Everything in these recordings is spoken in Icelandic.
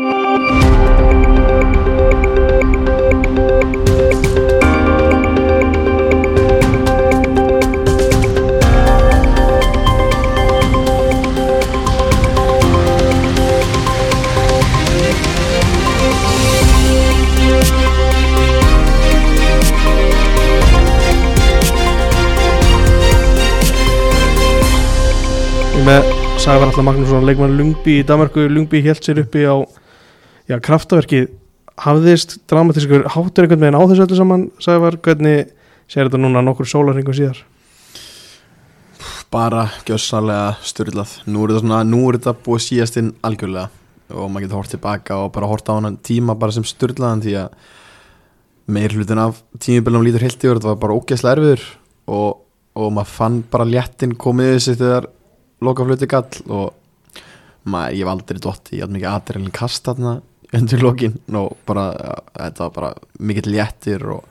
Með Sævar Alltaf Magnússon, leikmann Lungby í Danmarku Lungby held sér uppi á já, kraftaverki hafðist dramatískur háttur einhvern veginn á þessu öllu saman Sævar, hvernig sér þetta núna nokkur sólarringum síðar? Bara gjössalega styrlað nú er þetta svona, nú er þetta búið síðast inn algjörlega og maður getur hort tilbaka og bara hort á hann tíma bara sem styrlaðan því að meir hlutin af tímibilnum lítur heilt yfir, þetta var bara ógeðslega erfiður og, og maður fann bara léttin komið þessi þegar lokafluti gall og maður, ég var aldrei dott í að mikið aðreilin kast þarna undir lokin. Og bara, þetta var bara mikill léttir og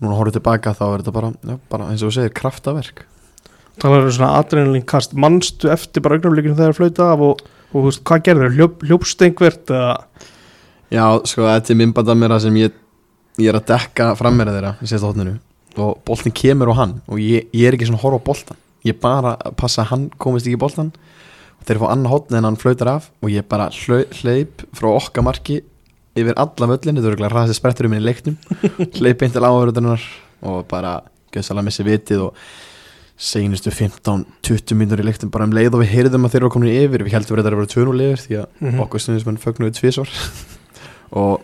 núna horfðu tilbaka þá er þetta bara, já, bara eins og þú segir kraftaverk. Talar um svona adrenalín kast mannstu eftir bara augnaflikinu þegar flauta af og, og þú veist, hvað gerður, Hljúp, hljópst einhvert eða? Já, sko, þetta er minnbanda mér að sem ég, ég er að dekka frammeira þeirra í sérsta hóttinu og boltin kemur á hann og ég, ég er ekki svona að horfa á boltan ég bara passa að hann komist ekki í boltan og þeir fá annað hóttni en hann flautar af og ég bara hleyp frá okkar marki yfir alla völlin þetta er ekki ræðið sprettur um minni í leiknum. Hleyp einn til áhverjunar og bara gjössalega missi vitið og seinustu 15-20 mínútur í leiktum bara um leið og við heyrðum að þeir eru komin yfir. Við heldum að þetta er að vera tjónulegur því að Mhm. okkur stundismenn fögnuðu tvísvar og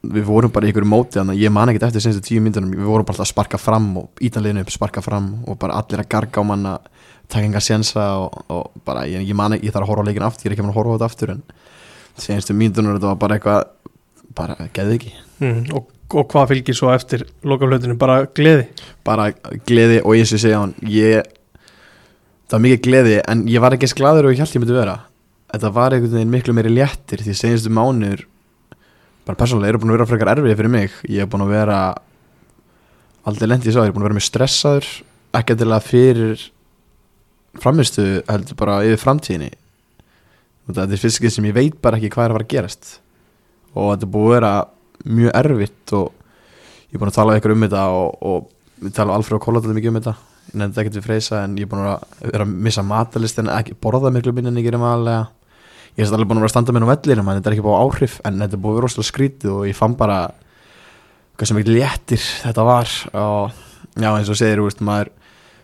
við vorum bara í ykkur móti þannig að ég man ekkert eftir senstu tíu myndunum við vorum bara alltaf að sparka fram og ítanleginu upp sparka fram og bara allir að garga á mann að taka enga sjensa og, og bara ég, ég man ekki, ég þarf að horfa leikin aftur ég er ekki að horfa á þetta aftur en senstu myndunum þetta var bara eitthvað bara geði ekki mm, og, og hvað fylgir svo eftir lokaflautinu, bara gleði? Bara gleði og eins og ég segja hann ég það var mikið gleði en ég var ekki eins gladur og ég held ég myndi vera. Þetta var einhvern veginn miklu meiri léttir því segistu mánuður bara persónulega eru búin að vera frekar erfið fyrir mig. Ég er búin að vera aldrei lendi ég sá, ég er búin framistu heldur bara yfir framtíðinni. Þetta er fyrst ekki sem ég veit bara ekki hvað er að fara að gerast. Og þetta er búin að vera mjög erfitt og ég er búin að tala ykkur um þetta og, og við tala Alfred og Kóla mikið um þetta. Ég nefndi ekkert við freysa en ég er búin að vera að missa matalist en ekki borða miklu minni en ég gerum aðlega ég er alveg búin að vera að standa með nú vellir en þetta er ekki búin áhrif en þetta er vera rosalega skrítið og ég fann bara hvað sem ekki léttir þetta var. Og já eins og segir veist, maður,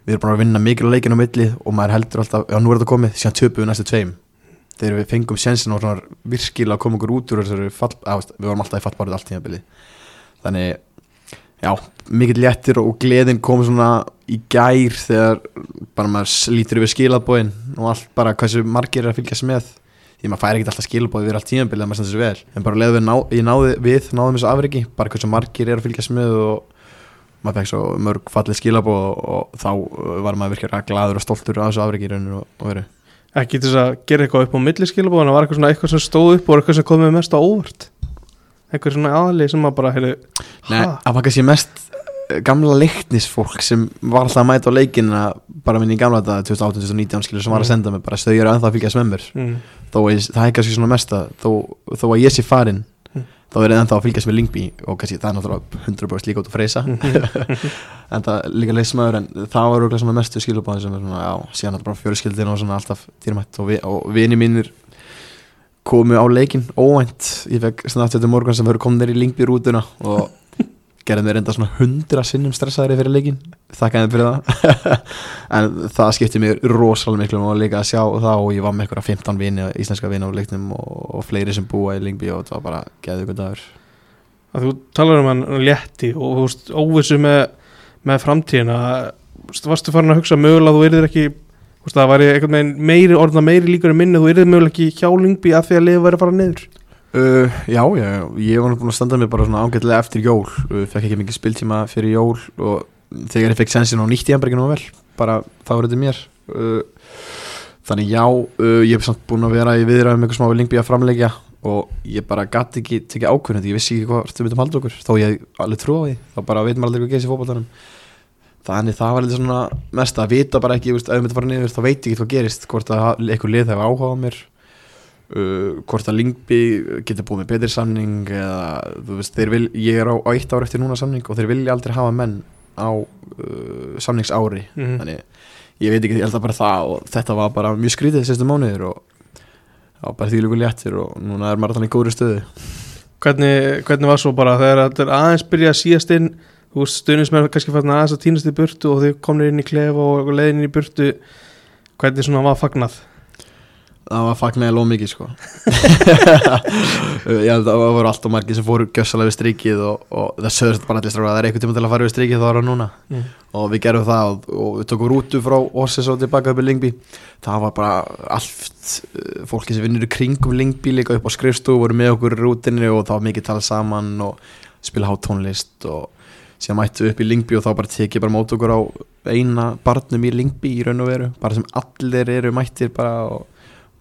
við erum búin að vinna mikil á leikinu á milli og maður heldur alltaf, já nú er þetta komið síðan töpuð við næstu tveim. Þegar við fengum sjensin og svona virkilega að koma okkur út úr þessari fall, að, við vorum alltaf í fallbarið allt tímabili þannig já, mikill léttir og gleðin kom svona í gær þegar bara maður lítur yfir skilabóin og allt bara hversu margir er að fylgjast með. Því maður fær ekkert alltaf skilabói við allt að sér vel. En bara leður við, ná, náði, við náðum þessu afriki bara hversu margir er að fylgjast með og maður fekk svo mörg fallið skilabói og, og þá uh, var maður virkilega gladur og stoltur af þessu afriki í rauninu og, og veru ekki til þess að gera eitthvað upp á milliskilabóð en það var eitthvað svona eitthvað sem stóð upp og eitthvað sem komið mest á óvart eitthvað svona aðli sem maður bara heyrðu, Nei, það var kannski mest eh, gamla leiknisfólk sem var alltaf að mæta á leikina bara minni í gamla þetta 2018-2019 skilur sem var að Mm. senda mig bara ennþá að fylgjast með mér mm, þó að það er kannski svona mesta þó, þó að ég sé farin. Þá er það ennþá að fylgjast með Lingby og kannski það er náttúrulega 100% líka út að freysa. En það líka leysmaður en það var auðvitað svona mestu skilubáðin sem er svona, já, síðan þetta bara fjölskyldin og svona alltaf dýrmætt. Og, vi, og vini mínir komu á leikin óvænt. Ég fekk aftur til morgun sem verður komin í Lingby rútuna og gerði mér enda svona hundra sinnum stressaðri fyrir leikin þakkaði fyrir það. En það skipti mér rosalega miklu og líka að sjá það og ég var með eitthvað 15 vini, íslenska vini á leiknum og, og fleiri sem búa í Lingby og það var bara geðið ykkur dagur þú talar um hann létti og veist, óvissu með, með framtíðina. Varstu farin að hugsa mögulega þú yrðir ekki veist, það væri meiri orðna meiri líkur en minni, þú yrðir mögulega ekki hjá Lingby að því að liða væri að fara niður Uh, já, já, ég var búin að standa mig bara svona ágætlega eftir jól. Uh, fekk ekki mikið spiltíma fyrir jól og þegar ég fekk sensin og ég hann bara ekki nú vel. Bara þá er þetta mér. Uh, þannig já, uh, ég hef samt búin að vera í viðræðum með eitthvað smá við Lingby að framleggja og ég bara gæti ekki tekið ákvörðin ég vissi ekki hvað þú myndum halda okkur. Þó ég alveg trú á því, þá bara veit maður aldrei hvað gerist í fótboltanum. Þannig það var eitthvað svona mest að vita bara ekki, ef ég myndi fara niður þá veit ég ekki hvað gerist hvort að eitthvað lið hefur áhuga á mér uh, hvort að Lingby getur búið með betri samning eða þú veist, vil, ég er á, á eitt ár eftir núna samning og þeir vilja aldrei hafa menn á uh, samningsári. Mm. þannig ég veit ekki, ég held að bara það og þetta var bara mjög skrítið þessi mánuður og já, bara því líka léttir og núna er maður þannig í góðri stöðu. Hvernig, hvernig var svo bara þegar þetta er aðeins byrja að síast inn þú veist stuðnismenn kannski fann aðeins að týnast í burtu og þau komnir inn í klefa og leiðin inn í burtu hvernig svona var fagnað það var fagnæði lóð mikið sko. Ég held að það voru alltaf margir sem fóru gjössalega við strikið og, og það sögðist bara allir stráka að það er eitthvað tíma til að fara við strikið þá er það núna. Mm. og við gerum það og, og við tókum rútu frá Orsis og tilbaka upp í Lingby það var bara allt uh, fólki sem vinnur í kringum Lingby líka upp á skrifstofu voru með okkur í rútinni og það var mikið talað saman og spila hát tónlist og síðan mættu upp í Lingby og þá bara tekið bara mót okkur á eina barnum í Lingby í raun og veru bara sem allir eru mættir bara og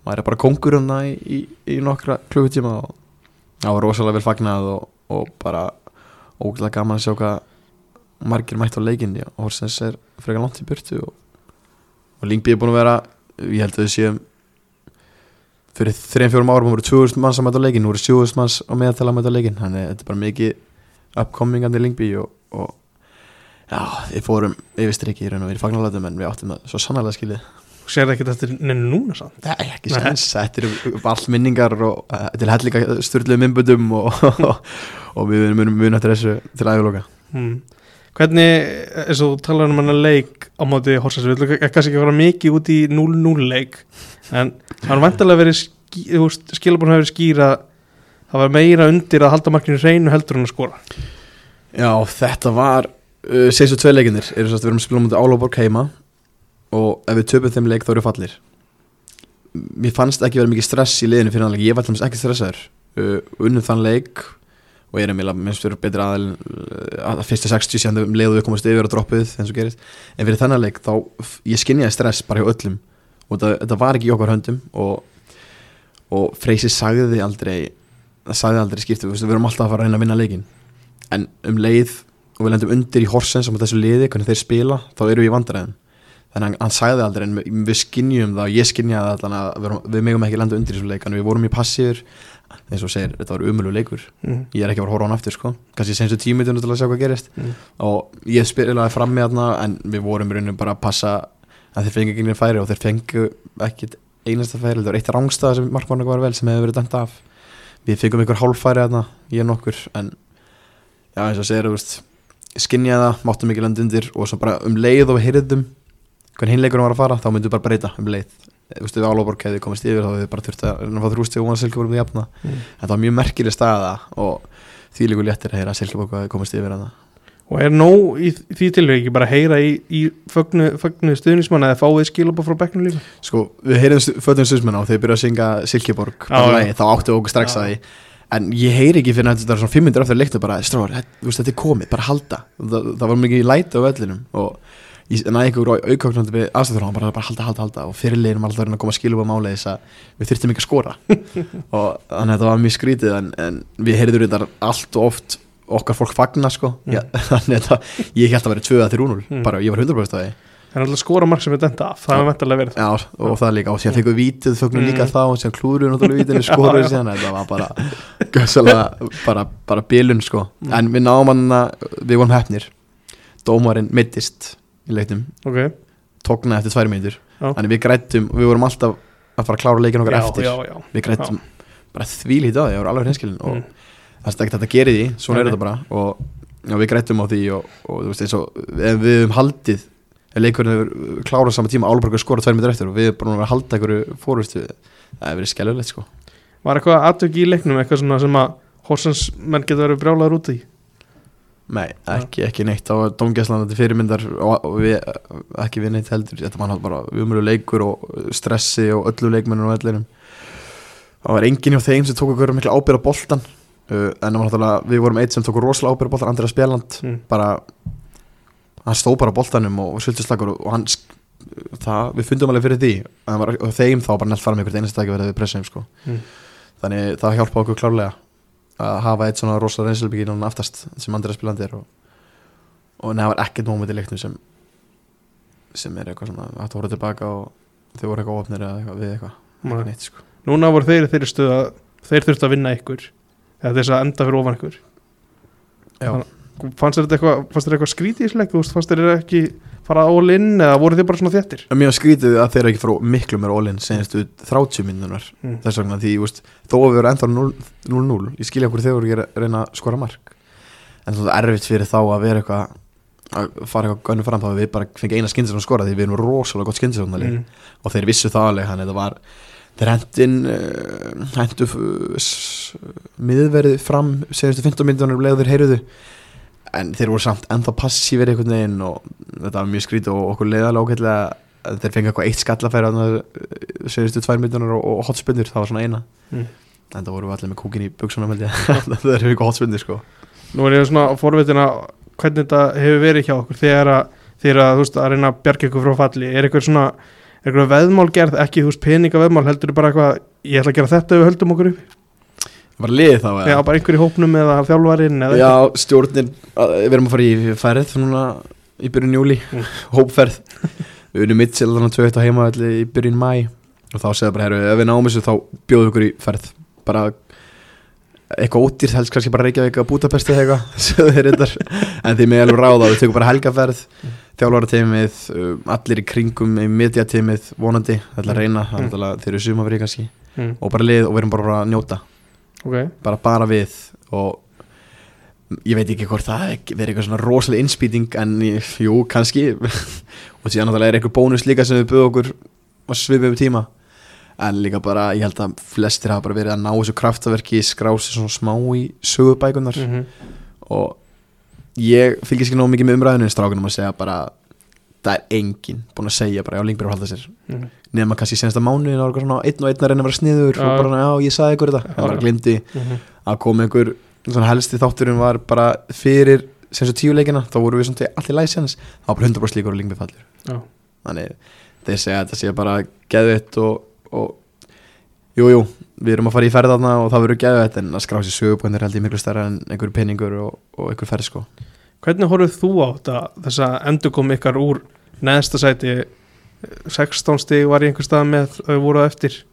maður er bara kongur um það í, í, nokkra klukkutíma og það var rosalega vel fagnað og, og bara ógæðlega gaman að sjá hvað margir mætt á leikinni og Horsens er frekar langt í burtu og, og Lingby er búin að vera ég held að þau séum fyrir 3-4 árum voru 2000 manns að mæta á leikin nú eru 7000 manns á meðal að mæta á leikin þannig að þetta er bara mikið upcoming af Lingby og, og já, við fórum yfir strikki í raun og við fagnarlætum en við áttum það svo sannarlega skilið sér ekki þetta neina núna samt? Nei, ekki Nei. sens, þetta eru allt minningar og uh, til hellinga styrluðum innbundum og, og við munum mun eftir þessu til æguloka mm. hvernig eins og talar um hann að leik á móti Horsens við ætlum kannski ekki að fara mikið út í 0-0 leik? En það var vantarlega verið skilabun hafa verið skýra það var meira undir að halda markinu hreinu heldur en að skora. Já, þetta var uh, seistu tvei leikinir, eru svo að við erum að spila á mútið Álaborg heima og ef við töpum þeim leik þá eru fallir Mér fannst ekki verið mikið stress í liðinu fyrir hann ég var alltaf ekki stressaður uh, unnum þann leik og ég er að minnst verið betri aðal uh, að fyrstu 60 síðan um leiðu við komast yfir og droppuð eins og gerist, en fyrir þannig leik þá, ég skinniði stress bara hjá öllum. Og þetta, þetta var ekki í okkar höndum og, og Freysi sagði aldrei það sagði aldrei skiptu, við erum alltaf að fara að reyna að vinna leikin en um leið og við lendum undir í Horsens á þessu liði, hvernig þeir spila þá eru við í vandræðum þannig að hann, sagði aldrei en við, skinnjum það og ég skinnjaði allan að við, við megum ekki lenda undir þessu leik en við vorum í passíður eins og segir, þetta var umölu leikur. Mm. ég er ekki að horfa á hann aftur sko. Kannski senstu tímitunum til að sjá hvað gerist. Mm. og ég spilaði fram með hann en við vorum í rauninu bara að passa að þeir fengi ekki færi og þeir fengu ekki einasta færi, þetta var eitt rángstað sem markmannu var vel sem hefur verið dæmt af. Við fengum einhver hálffæri að ég nokkur en já hvernig hinleikurinn var að fara, þá myndum við bara breyta um leið. Þú veist, við Álaborg hefði komist yfir þá hefði við bara þurft að reyna að fá þrústi og vona Silkeborg við jafna. Mm. þetta var mjög merkileg staða og því líku léttir að heyra að Silkeborg hefði komist yfir hana og er nóg í því tilvæg ekki bara að heyra í, í fögnu, fögnu stuðnismann eða fáið skilabun frá bekknu líka? Sko, við heyrðum fötum stuðsmenn á þegar við byrjuðum að syngja Silkeborg já. lagi, þá áttu okkur strax að því. En ég heyri ekki fyrir að þetta er svona fimm minnir eftir leiktu bara, stráður, þetta, er komið, bara halda. Það, það var mikið læti á vellinum og ég næði ykkur aukvöknandi við aðstæður bara, bara halda, halda, halda og fyrirlegin var alltaf að að koma að skilja um álega þess að við þurftum ekki að skora og þannig að þetta var mjög skrítið en, en við heyrðum þetta allt og oft okkar fólk fagna sko Mm. Þannig að það, ég held að vera 2-3-0 Mm. bara ég var 100% að því það er alltaf skora mark sem er denda af það er vantarlega verið Já, og það líka, og síðan fengum við vítið fögnum Mm. líka þá, og síðan klúruðu náttúrulega vítinu skoruðu Já, já. síðan, þetta var bara gössalega, bara, bara bilun sko, Mm. en við náum hann að við vorum hefnir, dómarinn mittist í leiknum, ok, tóknaði eftir tvær mínútur. Já. þannig við grættum, og við vorum alltaf að fara að klára leikin okkar já, eftir, já, já. Við grættum bara þvílít á því, það var alveg hinskilin og Mm. það er ekki þetta að gera því, svona er þetta bara. Og já, við grættum á því og, og þú veist eins og ef við höfum haldið leikurinn hefur klárað saman tíma Álborg skora tvær minnur eftir og við erum búin að að halda einhverju fórustu, það hefur verið skellulegt sko. Var eitthvað aðtöki í leiknum eitthvað sem að Horsens menn getur verið brjálaður út í Nei, ekki, ekki neitt. Á domgæslan þetta fyrirmyndar og, og við ekki við neitt heldur, þetta náttúrulega bara umröðu leikur og stressi og öllu leikmennir og öllinum það var enginn hjá þeim sem tók okkur mikla ábyrð á boltan uh, en við vorum eitt sem tók rosalega ábyrð á boltan, Andrea Spjaland mm. bara hann stóð bara á boltanum og, og sultuslagur og, hann það, við fundum alveg fyrir því. Var, og þeim þá bara nelt fara með einhvert einasta ekki verið við pressum sko. Mm. þannig það hjálpa okkur klárlega að hafa eitt svona rosalega reynslubíkin hann aftast sem Andrea Spjaland er og, og neða var ekkert móment í leiknum sem sem er eitthvað svona hægt að horfa tilbaka og þau voru eitthvað ofnir eða eitthvað við eitthvað. Ekki neitt sko. Núna voru þeir stöð að þeir þurftu að vinna ykkur eða þess að enda fyrir ofan ykkur Já. fannst þér þetta eitthvað, fannst eitthvað skrítið í veist, fannst þér ekki fara all in eða voru þið bara svona þéttir? En Mér skrítið að þeir ekki frá miklu meira all-in senastu 30 minnunar mm. þess vegna því, veist, þó að við erum ennþá 0 0-0, ég skilja okkur þegar voru ekki að reyna að skora mark. En það er erfitt fyrir þá að vera eitthvað að fara eitthvað gönnu fram þá að við bara fengið eina skynsir að skora því við erum rosalega gott skynsir mm. og þeir vissu það alveg hann þetta var þeir hendin uh, hendu miðverðið fram senastu 15 minnunar þeir heyruðu en þeir voru samt ennþá passífir einhvern veginn og þetta var mjög skrítið og okkur leiðalega að þeir fengið eitthvað eitt skallafæri senastu tvær myndunar og, og hotspundir, það var svona eina. Mm. en það voru allir með kúkin í buksunum það er eitthvað hotspundir sko. Nú er ég svona forvitin að hvernig þetta hefur verið hjá okkur þegar að, þegar að, þú veist, að reyna að bjarga ykkur frá falli. Er eitthvað svona, er eitthvað veðmál gerð ekki, þú veist, peninga veðmál, heldur bara eitthvað ég ætla að gera þetta ef við höldum okkur upp var liðið þá Já, bara einhver í hópnum eða þjálfarinn eða Já, stjórnin, að- við erum að fara í færið núna í byrjun júli Mm. hópferð. Við unum mitt sér þannig að tveit á heima í byrjun mæ og þá segja bara, herru, ef við náum þessu þá bjóðum við ykkur í ferð bara eitthvað ódýrt helst kannski bara Reykjavík að Budapest eða eitthvað sögðu þeir reyndar. en því með alveg ráða, við tökum bara helgaferð þjálfara teimið, allir í kringum í media teimið, vonandi það er að reyna, er Mm. þeir eru sumafri kannski. Mm. og bara lið og við erum bara að njóta ok, bara bara við og ég veit ekki hvort það verið eitthvað svona rosalega innspýting en jú, kannski. Og síðan náttúrulega er eitthvað bónus líka sem við buðum okkur að svipa yfir tíma. En líka bara, ég held að flestir hafa bara verið að ná þessu kraftaverki skrási svona smá í sögubækunar mm og ég fylgist ekki nóg mikið með umræðinu en strákunum að segja bara það er enginn búin að segja bara já, Lingberg halda sér mm. nema kannski senasta mánuðin og svona einn og einn að reyna að vera sniður Já. og bara já, ég sagði ykkur þetta, það já. glimti Mm að koma einhver svona helsti þátturinn var bara fyrir sem svo tíu leikina, þá voru við svona allir læsjans, þá var bara 100% líkur og lingbi fallur Já. þannig þeir segja að þetta sé bara geðveitt og, og jú, jú, við erum að fara í ferðarna og það verður geðveitt en að skrá sér sögubænir held ég miklu stærra en einhver peningur og, og einhver ferð sko Hvernig horfðu þú á þetta, þess að endur kom ykkar úr neðsta sæti 16 stig var í einhver stað með þau voru á eftir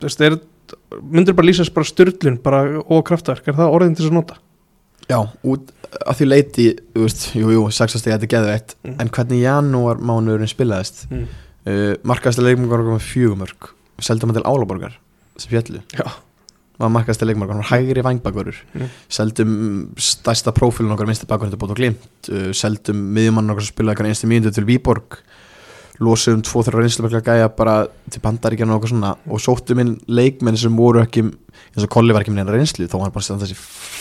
Þú veist, er, myndir bara lýsast bara styrlun bara og kraftverk, er það orðin til þess að nota? Já, út að því leiti, þú veist, jú, jú, 60 stegi þetta er geðveitt Mm. en hvernig janúar mánuðurinn spilaðist Mm. uh, markaðasta leikmangar var fjögumörk seldum hann til Álaborgar sem fjallu Já. Var markaðasta leikmangar, hann var hægri vangbakverur Mm. seldum stærsta prófílun okkar minnsti bakverður til bótt og glimt. Uh, seldum miðjumann okkar sem spilaði okkar einstu mínútu til Víborg. Losum tvo þeirra reynslubekla gæja bara til bandaríkjana og okkur svona. Og sóttum inn leikmenn sem voru ekki eins og Kolli var ekki með neina reynslu þá var hann bara standa þessi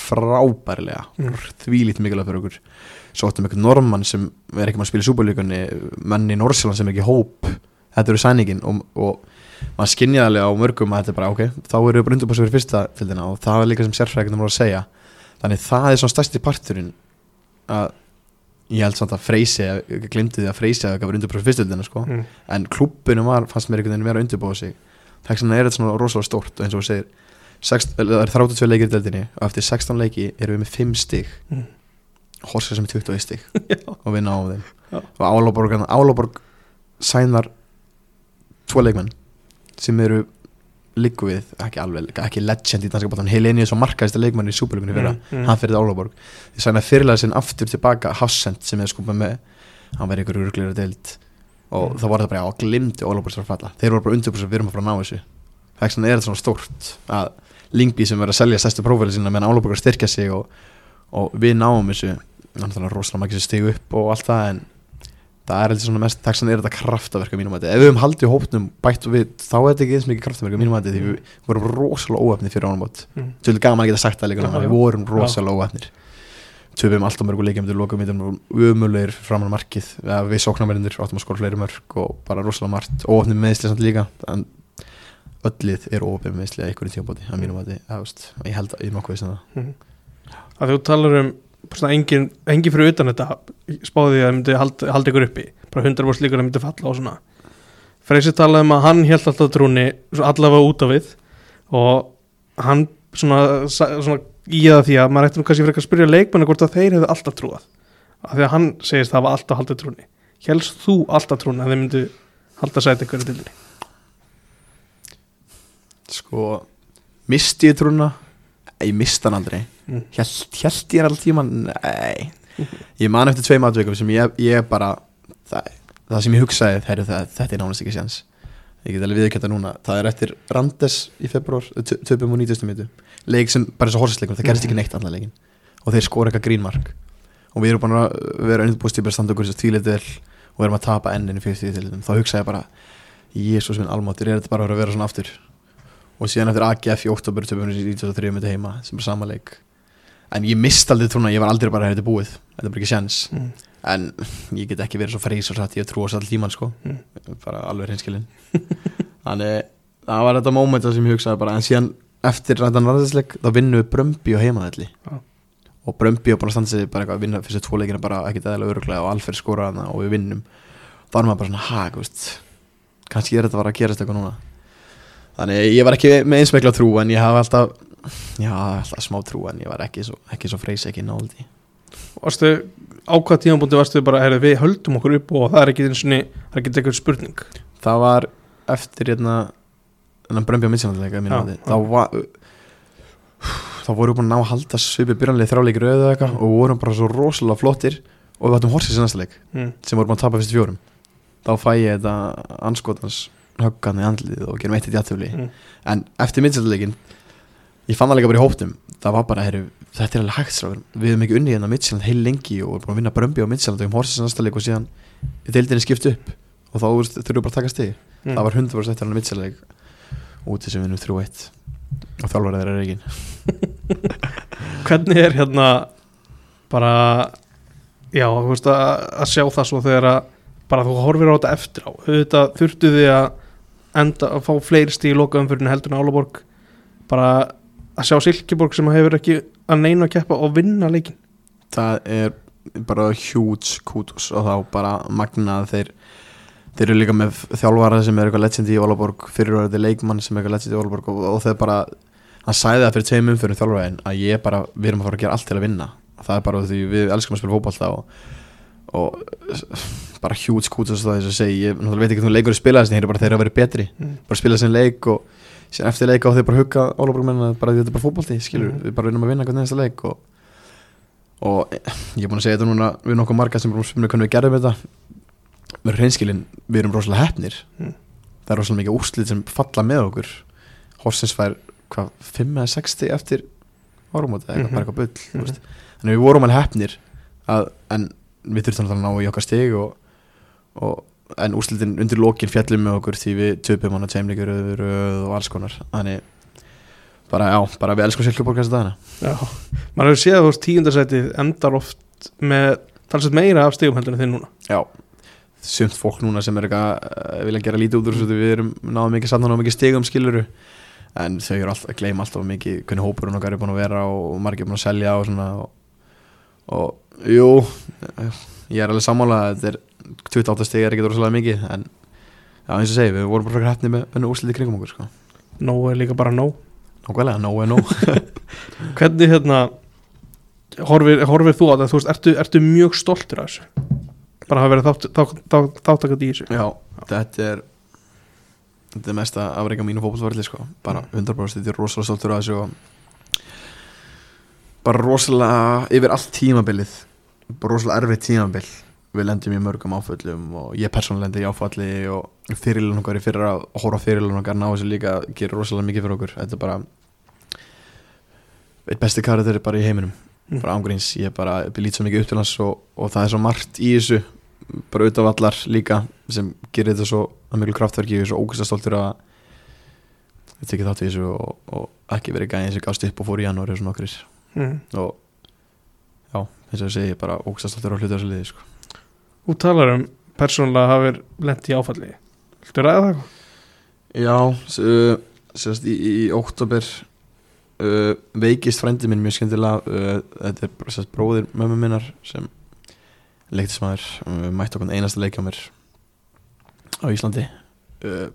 frábærlega. Mm. þvílít mikilvæg fyrir okkur. Sóttum einhvern normann sem er ekki maður að spila í súbúrlíkunni menn í Norsjöland sem er ekki hóp. Þetta eru sæningin og, og maður skinnjaði alveg á mörgum að þetta er bara ok þá eru við bara undirbúið fyrir fyrsta tildina og það er líka sem sérfrækjum voru að segja. Þannig það er svona stærsti parturinn að ég held samt að Freysi glimti því að Freysi að það var undirbúið fyrir fyrsta tildina sko. Mm. en klubbinu var, fannst mér einhvern veginn vera að undirbúa sig. Þess vegna er þetta svona rosalega stórt og eins og þú segir sex, það er 32 leikir í deildinni og eftir 16 leiki erum við með 5 stig. Mm. Horska sem er 21 stig Já. og við náum þeim. Og Álaborg sænar tvo leikmenn sem eru liggu við, ekki alveg, ekki legend í danska bátan Helenius og markaðista leikmenn í súperlugunni fyrra, Mm, mm. hann fyrir Álaborg þið sæna fyrirlega sinn aftur tilbaka Hassend sem er skupað með hann verið ykkur uruglega deild. Og Mm. þá var það bara, já, glimti Álaborg að falla. Þeir voru bara undirbúið sem við erum að fara að ná þessu. Þess vegna er þetta svona stórt að Lingby sem verið að selja stærstu prófæli sína meðan Álaborg að styrkja sig og, og við náum þessu. Þannig að það það er eitthvað svona mest þess vegna er þetta kraftaverk á mínum mati. Ef við höfum haldið hópnum bætt við þá er þetta ekki eins mikið kraftaverk á mínum mati því við vorum rosalega óefni fyrir ánumót Mm. Svolítið gaman að geta sagt það líka við vorum rosalega óefnir Töfum alltaf mörgu leikjum til lokum við umulegir framan á markið. Við sóknarmennir áttum að skora fleiri mörg og bara rosalega margt, óefni meðsli samt líka en öllið er óefni meðsli að einhverjum tímabóti, að mínum að að að að engin, engin fyrir utan þetta spáði því að það myndi halda, halda ykkur uppi. Bara 100% líkur að það myndi falla og svona. Freysi talaði um að hann held alltaf trúni allavega út af við og hann svona, svona í það því að maður ætti nú kannski fyrir að spyrja leikmennu hvort að þeir hefðu alltaf trúað. Af því að hann segist það var alltaf haldið trúni helst þú alltaf trúni að þeir myndu halda sæti ykkur í dildinni Sko, misti ég trúna? Ég misti hann aldrei Mm. Hjælt ég alltaf tíma? Nei. Ég man eftir tveim aðveikum sem ég, ég bara það, það sem ég hugsaði það, þetta er nánast ekki séns. Ég get alveg viðkjönda núna. Það er eftir Randes í februar tö- Töpum og 90. mitu. Leik sem bara eins og horsleikum Það gerist ekki neitt allan leikin. Og þeir skora eitthvað grínmark. Og við erum bara að vera undirbúst í bara að standa okkur þessu tvílið vel Og erum að tapa enninu fyrir því til Þá hugsaði ég bara Jésús minn almáttur, er þetta bara að vera svona aftur? Og síðan eftir AGF í oktober Töpum við 93 mitu heima Sem er sama leik En ég mist aldrei trúna, ég var aldrei bara Þetta búið, þetta er bara ekki sjans. Mm. En ég get ekki verið svo frís og satt Ég trú á all tíman sko. Mm. Bara alveg hinskilin Þannig það var þetta mómenta sem ég hugsaði bara En síðan eftir þetta narðisleik Þá vinnum við Brömbi og heimaðalli Já. Og Brömbi og bara standa sig bara eitthvað að vinna Fyrstu tvo leikina bara ekkert eðalega öruglega Og Alfer skora hana og við vinnum. Þá er maður bara svona, ha, veist Kannski er þetta bara að gerast eitthvað núna. Þannig ég var ekki með einsmekla trú En ég hafa alltaf Já, alltaf smá trú En ég var ekki svo, ekki svo freys ekki náldi Varstu, á hvað tímabúndi varstu bara, heyrðu, við höldum okkur upp og það er ekki eins og það er ekki eitthvað spurning það var eftir hérna þennan Brömbi á minnsinanleika Já, já. þá var þá vorum við búin að ná að halda svipi byrjanlega þrjáleikir auðvitað eitthvað og vorum bara svo rosalega flottir og við hattum horsið leik mm. sem vorum búin að tapa fyrstu fjórum þá fæ ég þetta anskotans höggan í andlið og gerum eitt í jættufli Mm. en eftir minnsinanleikin ég fann það líka bara í hóptum það var bara, heru, þetta er alveg hægt við hefum ekki unnið hérna minnsinand heil lengi og erum búin að vinna Brömbi á minnsinand og um horsið sem næsta leik og síðan deildinni skipt upp. Og þá þurfum við bara að taka stig. Mm. það var 100% eftir hann mittseleg úti sem við nú 3-1 og þjálfara þeirra er ekki Hvernig er hérna bara já, þú veist að, að sjá það svo þegar að bara þú horfir á þetta eftir á. Þurftu þið að enda að fá fleiri heldur en Álaborg. Bara að sjá Silkeborg sem hefur ekki að neina að keppa og vinna leikin það er bara huge kudos og þá bara magnað þeir þeir eru líka með þjálfara sem er eitthvað legend í Ólaborg fyrirverði leikmann sem er eitthvað legend í Ólaborg og, og þeir bara hann sæði það fyrir tveim umfyrir þjálfaraðin að ég bara, við erum að fara að gera allt til að vinna. Það er bara því við elskum að spila fótballta og, og bara huge kudos það þess að segja, ég veit ekki hvernig leikur er spilað þess að bara þeir eru að vera betri. Mm. bara spila og síðan eftir leika og þeir bara hugga Ólaborgmenn bara því þetta er bara fótbolti, skilur Mhm. við bara vinnum að vinna hvernig næsta leik og, og ég er búin að segja þetta núna við nokkuð marga sem spila hvernig við gerðum þetta við erum hreinskilin, við erum rosalega hefnir Mm. það er rosalega mikið úrslit sem falla með okkur Horsens fær hvað, 5 eða 60 eftir árumóti eða Mhm. eitthvað, bara eitthvað bull mm veist. þannig við vorum alveg hefnir að, en við þurftum að ná í okkar stig og, og en úrslitin undir lokin fjallum með okkur því við töpum hann að tveimleikur og alls konar. Þannig bara já, bara við elskum þess að dagana. Já, maður hefur séð að þú veist tíundarsætið endar oft með talsett meira af en þið núna. Já, sumt fólk núna sem er eitthvað uh, vilja gera lítið út úr þessu við erum náðum mikið saman og mikið stigum skiluru en þau eru alltaf, gleyma alltaf mikið hvernig hópurinn okkar er búin að vera og margir búin að selja og svona og, og jú ég er alveg sammála að þetta er 28 stig er ekki rosalega mikið en já, eins og segi, við vorum bara hefni með önnu úrsliti kringum okkur sko. Nóg er líka bara nóg. Nákvæmlega, nóg er nóg. Hvernig hérna horfir, horfir þú á þetta, þú veist, ertu, ertu mjög stoltur af þessu? Bara hafa verið þátt, þátt, þátt, í þessu? Já, þetta er þetta er mesta afreika mínu fótbollsvarli sko. bara 100% þetta er rosalega stoltur af þessu og bara rosalega yfir allt tímabilið. Bara rosalega erfið tímabil við lendum í mörgum áföllum og ég persónulega lendi í áfalli og fyrirlun okkar í fyrra og horfa fyrirlun okkar ná þessu líka gerir rosalega mikið fyrir okkur þetta er bara eitt besti karakter bara í heiminum Mm. bara ángríns, ég er bara ég lít svo mikið upp til hans og, og það er svo margt í þessu bara auðvitað allar líka sem gerir þetta svo að miklu kraftverki ég er svo ógæsta stoltur að ég tekið þátt í þessu og, og ekki verið gæðin sem gafst upp og fór í janúari og svona okkur mm. og já, eins og ég segi, er bara ógæsta stoltur á hluta þessu liði sko. Þú talar um persónulega hafið lent í áfalli. Viltu ræða það? Já, uh, sérst í, í oktober uh, veikist frændi minn mjög skemmtilega uh, þetta er sérst bróðir mömmu minnar sem leiktismæður uh, mætti okkur einasta leik á mér á Íslandi. Uh,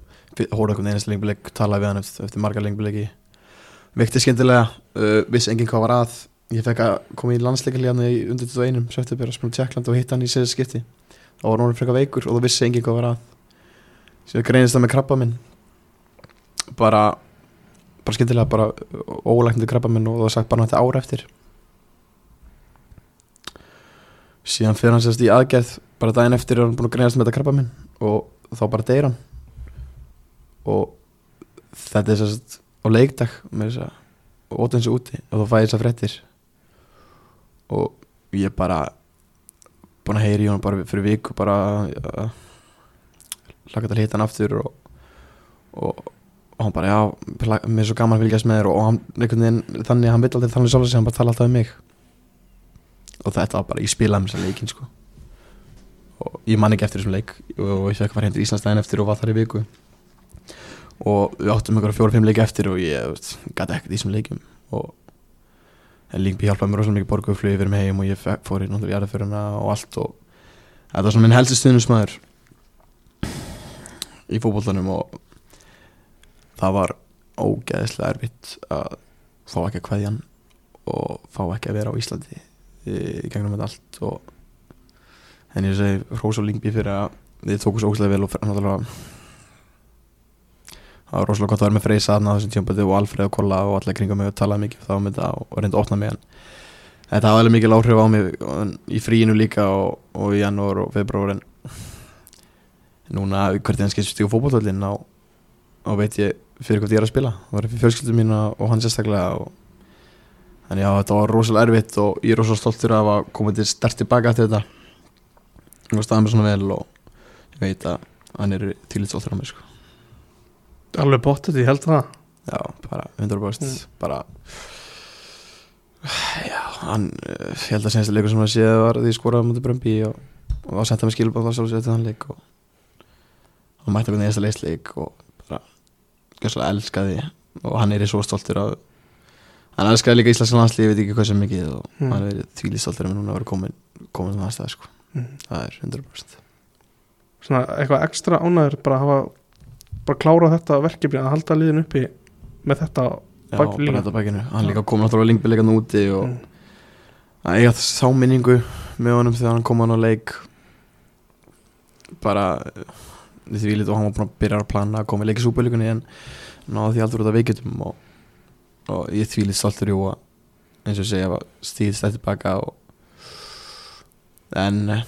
hóra okkur einasta lengbuleik talaði við hann eftir, eftir marga lengbuleiki veikti skemmtilega uh, vissi enginn hvað var að. Ég fekk að koma í landsleikarlíðan í undir 21 september að spila Tjekkland og hitta hann í sér þá var hann frekar veikur og það vissi enginn hvað var að. Sér greinist það með krabba minn bara bara skyndilega bara ólæknandi krabba minn og það var sagt bara náttúrulega ára eftir. Síðan fyrir hann sérst í aðgerð bara daginn eftir er hann búin að greinast með þetta krabba minn og þá bara deyr hann. Og þetta er sérst á leikdag með þess að óta þessu úti og þá fæ ég þess að fréttir. Og ég bara búin að heyri í hann bara fyrir viku bara uh, laka til að hita hann aftur og, og, og hann bara já, mér er svo gaman að fylgjast með þér og hann einhvern veginn þannig að hann vill aldrei tala um sjálf sig, hann bara tala alltaf um mig. Og þetta var bara, ég spilaði með þessa leikin sko. Og ég man ekki eftir þessum leik og ég fekk að fara hendur Íslandsdæðin eftir og var þar í viku. Og við áttum einhverja fjóra-fimm leiki eftir og ég gæti ekkert í þessum leikum og Lingby hjálpaði mér rosalega mikið borguðu flugið fyrir mig heim og ég fór í náttúrulega jarðaföruna og allt og þetta var svona minn helsti stuðnusmaður í fótbollanum og það var ógeðislega erfitt að fá ekki að kveðja hann og fá ekki að vera á Íslandi í, gegnum þetta allt og en ég segi Rós og Lingby fyrir að þið tóku svo ógeðslega vel og fer- náttúrulega það var rosalega gott að vera með Freysa aðna þessum tjómpati og Alfreð og Kolla og allir kringum mig og talaði mikið þá um þetta og reyndi að opna mig en þetta hafði alveg mikil áhrif á mig og- í fríinu líka og, og í janúar og februar en núna hvert ég skemmt stígu fótbollvöldin á, á veit ég fyrir hvað ég er að spila. Það var fyrir fjölskyldum mína og hann sérstaklega og þannig að þetta var rosalega erfitt og ég er rosalega stoltur af að koma til stert tilbaka eftir þetta. Og staða mér svona vel og ég veit að hann er tílið stoltur á mig sko. Alveg bóttið, ég held það já, bara 100% Mm. bara já, hann uh, ég held að senast leikur sem hann séð var því skoraði mútið Brömbi og, og þá senda mér skilbáð þá sjálfsögðu til hann leik og hann mætti okkur neðasta leisleik og bara gjössalega elskaði og hann er í svo stoltur að hann elskaði líka Íslands landslið, ég veit ekki hvað sem mikið og Mm. hann er þvílið stoltur að núna að vera komin komin það stað sko, mm. það er 100% svona eitthvað ekstra ánæður bara að hafa bara klára þetta verkefni að halda liðin uppi með þetta já, Bak- bara líka. þetta bakinu, hann líka komin náttúrulega lingbileikan úti og mm. að eiga þá minningu með honum þegar hann kom hann á leik bara því lítið og hann var búin að byrja að plana að koma í leik í súbölugunni en náði því aldrei út af veikjöldum og, og ég því lítið stoltur jú að eins og ég segja var stíð stætt tilbaka og en eh,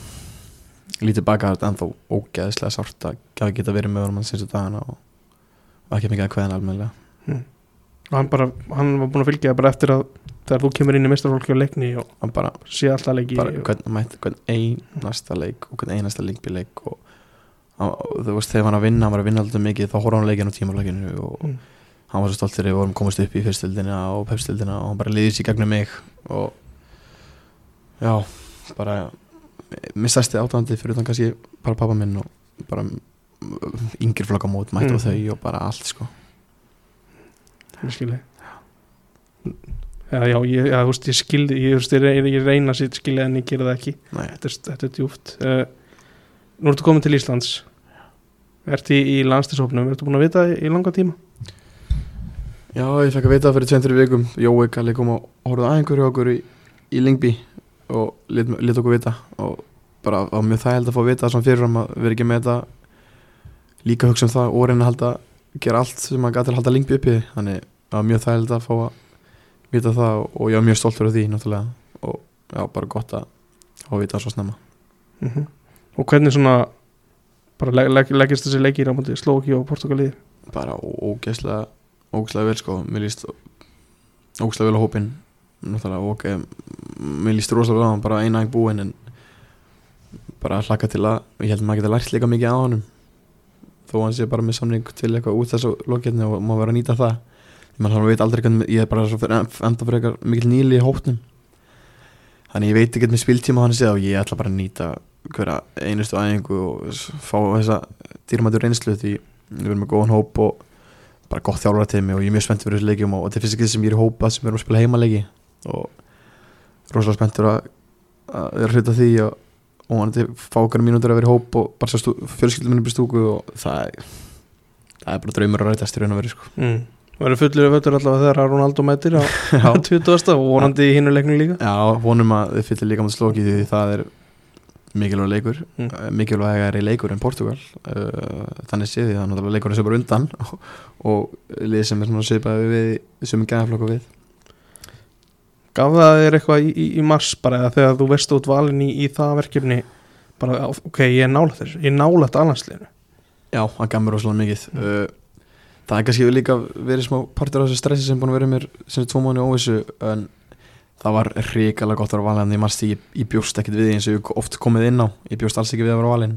lítið baka þetta ennþá ógeðislega sárt að geta verið með sinns og dagana og, og ekki mikið að kveðan almennilega og hann bara, hann var búin að fylgja bara eftir að þegar þú kemur inn í mistarfólki og leikni og hann bara sé alltaf leiki bara hvern, mætti, hvern einasta leik og hvern einasta linkbíleik og, og, og þú veist þegar hann var að vinna hann var að vinna alltaf mikið þá horfði hann á leikinu á tímalækinu og Mm. hann var svo stoltur við vorum komast upp í fyrstildina og pepstildina og hann bara liðið sér gegnum mig og já bara mér stærsti átandi fyrir þannig kannski bara pappa minn og bara yngir flokkamót mætti Mm. á þau og bara allt sko. Ég skilji já, já, ég, já, þú veist, ég skildi ég, þú veist, ég, reyna, ég reyna að skilja en ég gera það ekki. Nei, þetta er, þetta er djúft uh, nú ertu komin til Íslands. Ertu í, í landstisofnum ertu búin að vita það í langa tíma? Já, ég fekk að vita það fyrir 23 vikum. Jói Kalli kom og horfði að einhverju okkur í, í Lingby og lit, okkur vita og bara var mjög þægild að fá að vita svona fyrirfram að vera ekki með þetta. Líka hugsa um það og reyna að halda gera allt sem að gæti að halda Lingby uppi. Þannig það var mjög þægild að fá að vita það og ég var mjög stoltur af því náttúrulega. Og já, bara gott að fá að vita það svo snemma. Mm og hvernig svona bara leg, leg, leggist þessi leikir á múti Slóki og Portugalið bara ógeðslega ógeðslega vel sko. Mér líst ógeðslega vel á hópin náttúrulega ok mér líst rosalega á hann bara eina ekki búinn en bara hlaka til að ég held að maður geta lært líka mikið á honum. Þó hann sé bara með samning til eitthvað út þessu loketni og maður vera að nýta það. Því maður veit aldrei hvernig ég er bara enda fyrir eitthvað mikil nýli í hópnum. Þannig ég veit ekki með spiltíma hann sé og ég ætla bara að nýta hverja einustu æfingu og fá þessa dýrmættur reynslu því við erum með góðan hóp og bara gott þjálfara til mig og ég er mjög spennt fyrir þessu leikjum og þetta er fyrst ekki sem ég er í hópa sem er að spila heimaleiki og rosalega spenntur að, að vera hluta af því og, og hann til fá okkar mínútur að vera í hóp og bara fjölskyldum minni upp í stúku og það er, það er bara draumur að rætast í raun og veri sko. mm. verður fullur fötur allavega þegar Ronaldo mætir á Já. 20. og vonandi í hinnu leiknum líka Já, vonum að þið fyllir líka mot slóki því það er mikilvæg leikur Mm. mm. mikilvægari leikur en Portugal uh, þannig séð því er náttúrulega leikurinn sem bara undan og, og lið sem er svona svipaði við sem er gæðaflokku við Gaf það þér eitthvað í, í, í mars bara eða þegar þú veist út valin í, í það verkefni bara ok, ég er nála þessu, ég er nála þetta annarsliðinu Já, það gaf mér rosalega mikið. Uh, Það er kannski líka verið smá partur af þessu stressi sem búin að vera mér sem er tvo mánu óvissu en það var hrikalega gott að vera valin en ég marst ég, ég bjóst ekkert við því eins og ég oft komið inn á. Ég bjóst alls ekki við að vera valin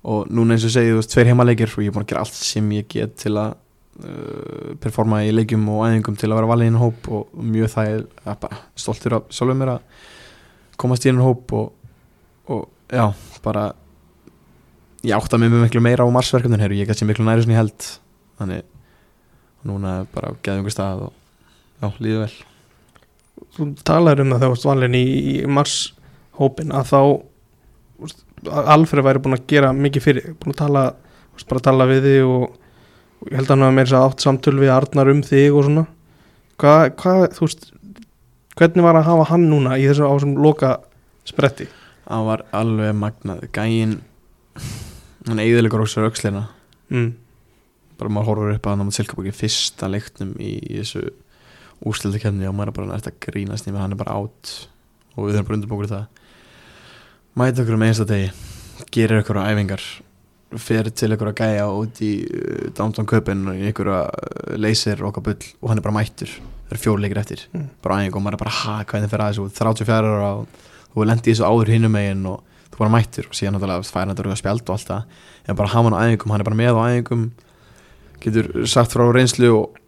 og núna eins og segið, þú veist, tveir heimaleikir og ég er búin að gera allt sem ég get til að performa í leikjum og æfingum til að vera valin í einu hóp og mjög það er bara stoltur af sjálfur mér að komast í einu hóp og, og já, bara ég átta mig með miklu meira á marsverkefnin hér og ég gæti miklu næri sem ég held. Þannig núna er bara geðum ykkur stað og já, líður vel. Þú talaður um það þegar þú varst valin í, í mars hópin að þá Alfred væri búin að gera mikið fyrir, búin að tala bara að tala við þig og ég held að hann hafa meira þess að átt samtöl við Arnar um þig og svona. Hvað, hvað, þú veist hvernig var að hafa hann núna í þessu ásum loka spretti? Hann var alveg magnað gæin hann eigðilegur óksar aukslina mm. bara maður horfur upp að hann á Silkeborg í fyrsta leiknum í, í þessu úrstildu kemni og maður er bara nært að grínast mig? Hann er bara átt og við erum bara undirbúkur það. Mæta okkur um einsta degi. Gerir okkur á æfingar fer til að gæja út í uh, downtown köpinn og ykkur að leysir okkar bull og hann er bara mættur. Það eru fjóru leikir eftir. Mm. bara æfingu og maður er bara ha, hvernig fer að þessu? 34 ára og þú lendi þessu áður hinum megin og þú bara mættur. Og síðan náttúrulega fær hann þetta spjald og allt það. En bara hafa hann á æfingum, hann er bara með á æfingum getur sagt frá reynslu og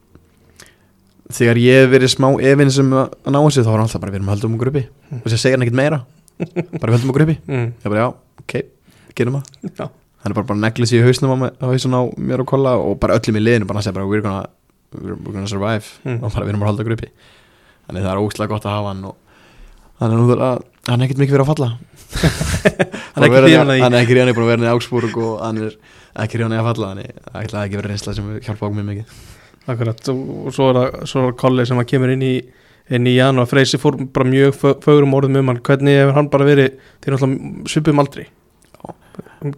þegar ég hef verið smá efinn sem að ná þessu þá var hann alltaf bara við erum höldum okkur uppi. Og þess að segja hann ekkert meira. Bara við höldum okkur uppi. Mm. ég bara já, ok, gerum það. Hann er bara bara neglis í hausnum á, hausnum á mér og kolla og bara öllum í liðinu bara að segja bara we're gonna, we're, gonna survive. Mm. og bara við erum bara að halda uppi þannig það er ógslag gott að hafa hann og hann er nú það hann er ekkert mikið verið að falla. Hann er af því. hann er búin að vera í Augsburg og hann er ekki ríðan að falla þannig það ætlaði ekki verið reynsla sem hjálpa okkur mjög mikið. Akkurat, og svo er það, svo er það Kolli sem að kemur inn í, inn í janúar Freysi fór bara mjög fö- fögrum orðum um hann. Hvernig hefur hann bara verið þeir náttúrulega svipum aldrei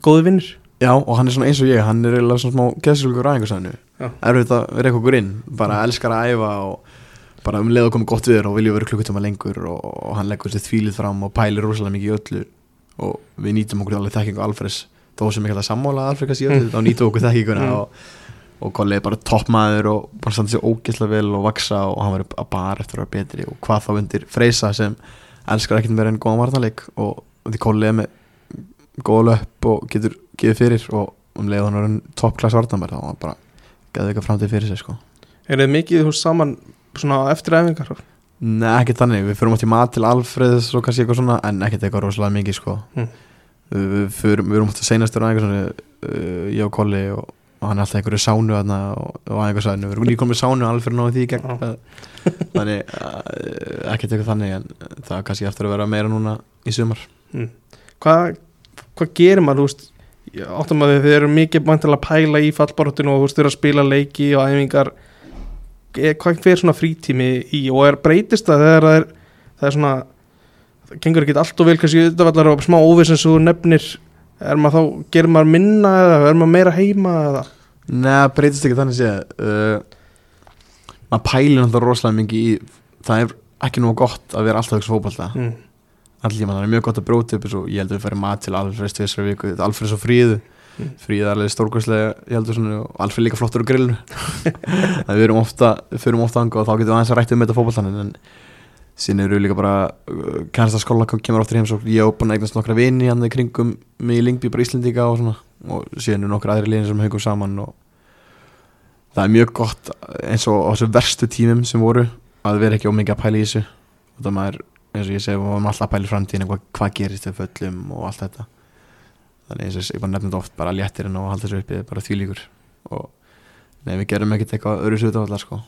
góði vinnir Já, og hann er svona eins og ég, hann er eiginlega svona smá geðsjálfur ræðingarsæðinu Já. Erfitt að vera eitthvað inn, bara elskar að æfa og bara um leið að koma gott við þér og vilja vera klukkutíma lengur og, og hann leggur sér þvílið fram og pælir rosalega mikið í öllu. Og við nýtum okkur alveg þekkingu Alfreds þó sem ekki að sammála Alfred kannski í öllu, þá nýtum okkur þekkinguna Mm. og, og Kolli er bara toppmaður og bara standa sér ógeðslega vel og vaksa og hann verður bara eftir að vera betri og hvað þá undir Freysa sem elskar ekkert meira en góðan varnarleik. Og, og því Kolli er með góða löpp og getur gefið fyrir og um leið hann er en toppklass varnarmær þá var bara geði eitthvað framtíð fyrir sig sko. Er þið mikið veist, saman svona eftir æfingar? Nei, ekki þannig, við fyrum átt í mat til Alfreðs og kannski eitthvað svona, en ekkert eitthvað rosalega mikið sko. Mm. við, fyrum, við erum átt að seinastur á eitthvað svona uh, ég og Kolli og, og hann er alltaf einhverju sánu þarna og, og eitthvað sæðinu, við erum líka komið sánu Alfreð náðu því í gegn. Já. þannig, uh, ekkert eitthvað þannig en það kannski eftir að vera meira núna í sumar. Hvað hva gerir maður, þú veist áttum að þið eru mikið mæntilega að pæla í fallbaróttinu og þú veist, þið eru að spila leiki og æfingar. Er- hvað fyrir svona frítími í og er breytist það þegar það er það er svona, það gengur ekki allt og vel kannski var allar smá óvissin sem þú nefnir. Er maður þá, gerir maður minna eða er maður meira heima eða? Nei, breytist ekki þannig séð. Uh, maður pælir náttúrulega rosalega mikið í það er ekki nú gott að vera alltaf ekki fótbolta. Mm. Allir tíma, það er mjög gott að bróta upp og ég held að við færum mat til Alfreds tvisar viku. Alfreds og Fríðu. Mm. Fríðu er alveg stórkvæslega, ég heldur svona og Alfred líka flottur á grillinu. Það við erum ofta, fyrir ofta anga og þá getum við aðeins að rætta um þetta fótboltanin en síðan eru líka bara uh, kærasta skóla kemur ofta heim svo ég hef búin að eignast nokkra vini hann í kringum mig í Lingby, bara Íslendinga og svona. Og síðan eru nokkra aðri liðin sem hengum saman og það er mjög gott eins og á þessu verstu tímum sem voru að vera ekki ómikið að pæla í þessu. Og það maður, eins og ég segi, við varum alltaf að pæla í framtíðinu hvað, hvað gerist við föllum og allt þetta. Þannig eins og ég bara nefnum þetta oft bara léttirinn og halda þessu uppi, bara þvílíkur og nei, við gerum ekkert eitthvað öðru sér þetta sko.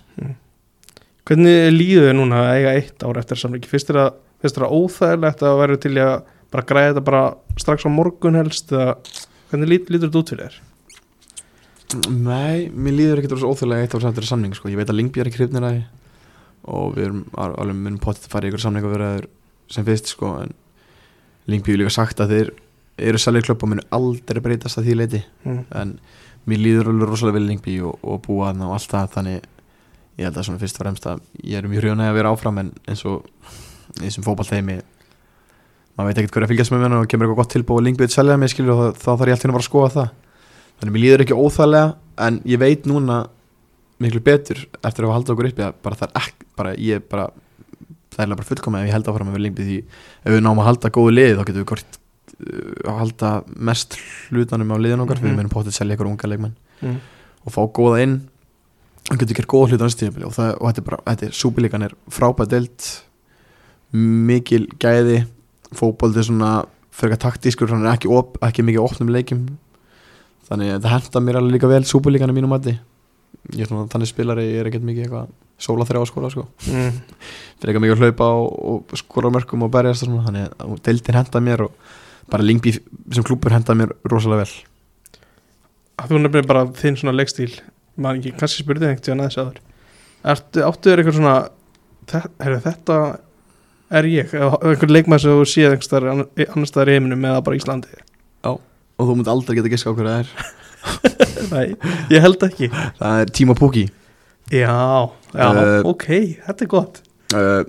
Hvernig líður þið núna að eiga eitt ár eftir samlingi, finnst þér að finnst þér að óþægilegt að vera til að bara græða þetta bara strax á morgun helst eða hvernig lít, lítur þetta út fyrir þér? Nei, mér líður ekkert svo óþjóðlega eitt ár er samning sko. ég veit að Lingby er ekki hrifnir að því og við erum al- alveg munum potið að fara í ykkur samninga sem fyrst sko, en Lingby líka sagt að þeir eru sælið klubb og munu aldrei breytast að því leiti mm. en mér líður alveg rosalega vel Lingby og, og búa þarna og allt það þannig ég held að svona fyrst og fremst að ég er mjög hrjónað að vera áfram en eins og í þessum fótballteimi maður veit ekkert hverja fylgjast með mér og kemur eitthvað gott tilbúið og Lingby vil selja mig skilur og þá, þarf ég alltaf að fara að skoða það þannig mér líður ekki óþæglega en ég veit núna miklu betur eftir að haldið okkur uppi að bara það er ekki, bara ég er bara það er bara fullkomið ef ég held áfram með Lingby því ef við náum að halda góðu lið þá getum við uh, að halda mest hlutanum á liðin okkar Mhm. fyrir við erum póttið selja ykkur unga leikmenn Mm. og fá góða inn og getur gert góða tímabili og, það- og þetta er bara, þetta er súpilíkan er frábæð deilt mikil gæði fótbolti er svona fyrir taktískur, hann er ekki, op, ekki mikið opnum leikjum þannig að þetta henda mér alveg líka vel súpilíkan í mínum mati ég er svona þannig spilari, er ekkert mikið eitthvað sóla þrjá að skóla sko. Mm. fyrir eitthvað mikið að hlaupa og, og skora á mörkum og berjast og svona, þannig að deildin henda mér og bara Lingby sem klúpur henda mér rosalega vel. Að þú nefnir bara þinn svona leikstíl maður ekki, kannski spurði þig einhvern aðeins aður Ertu, áttu þér eitthvað svona heyrðu, þetta er ég eða einhvern leikmaður sem þú séð annars staðar í heiminum eða bara Íslandi? Og þú mútt aldrei geta giska á hverju það er Nei, ég held ekki. Það er Tíma Pukki. Já, já, Eh, ok, þetta er gott. uh,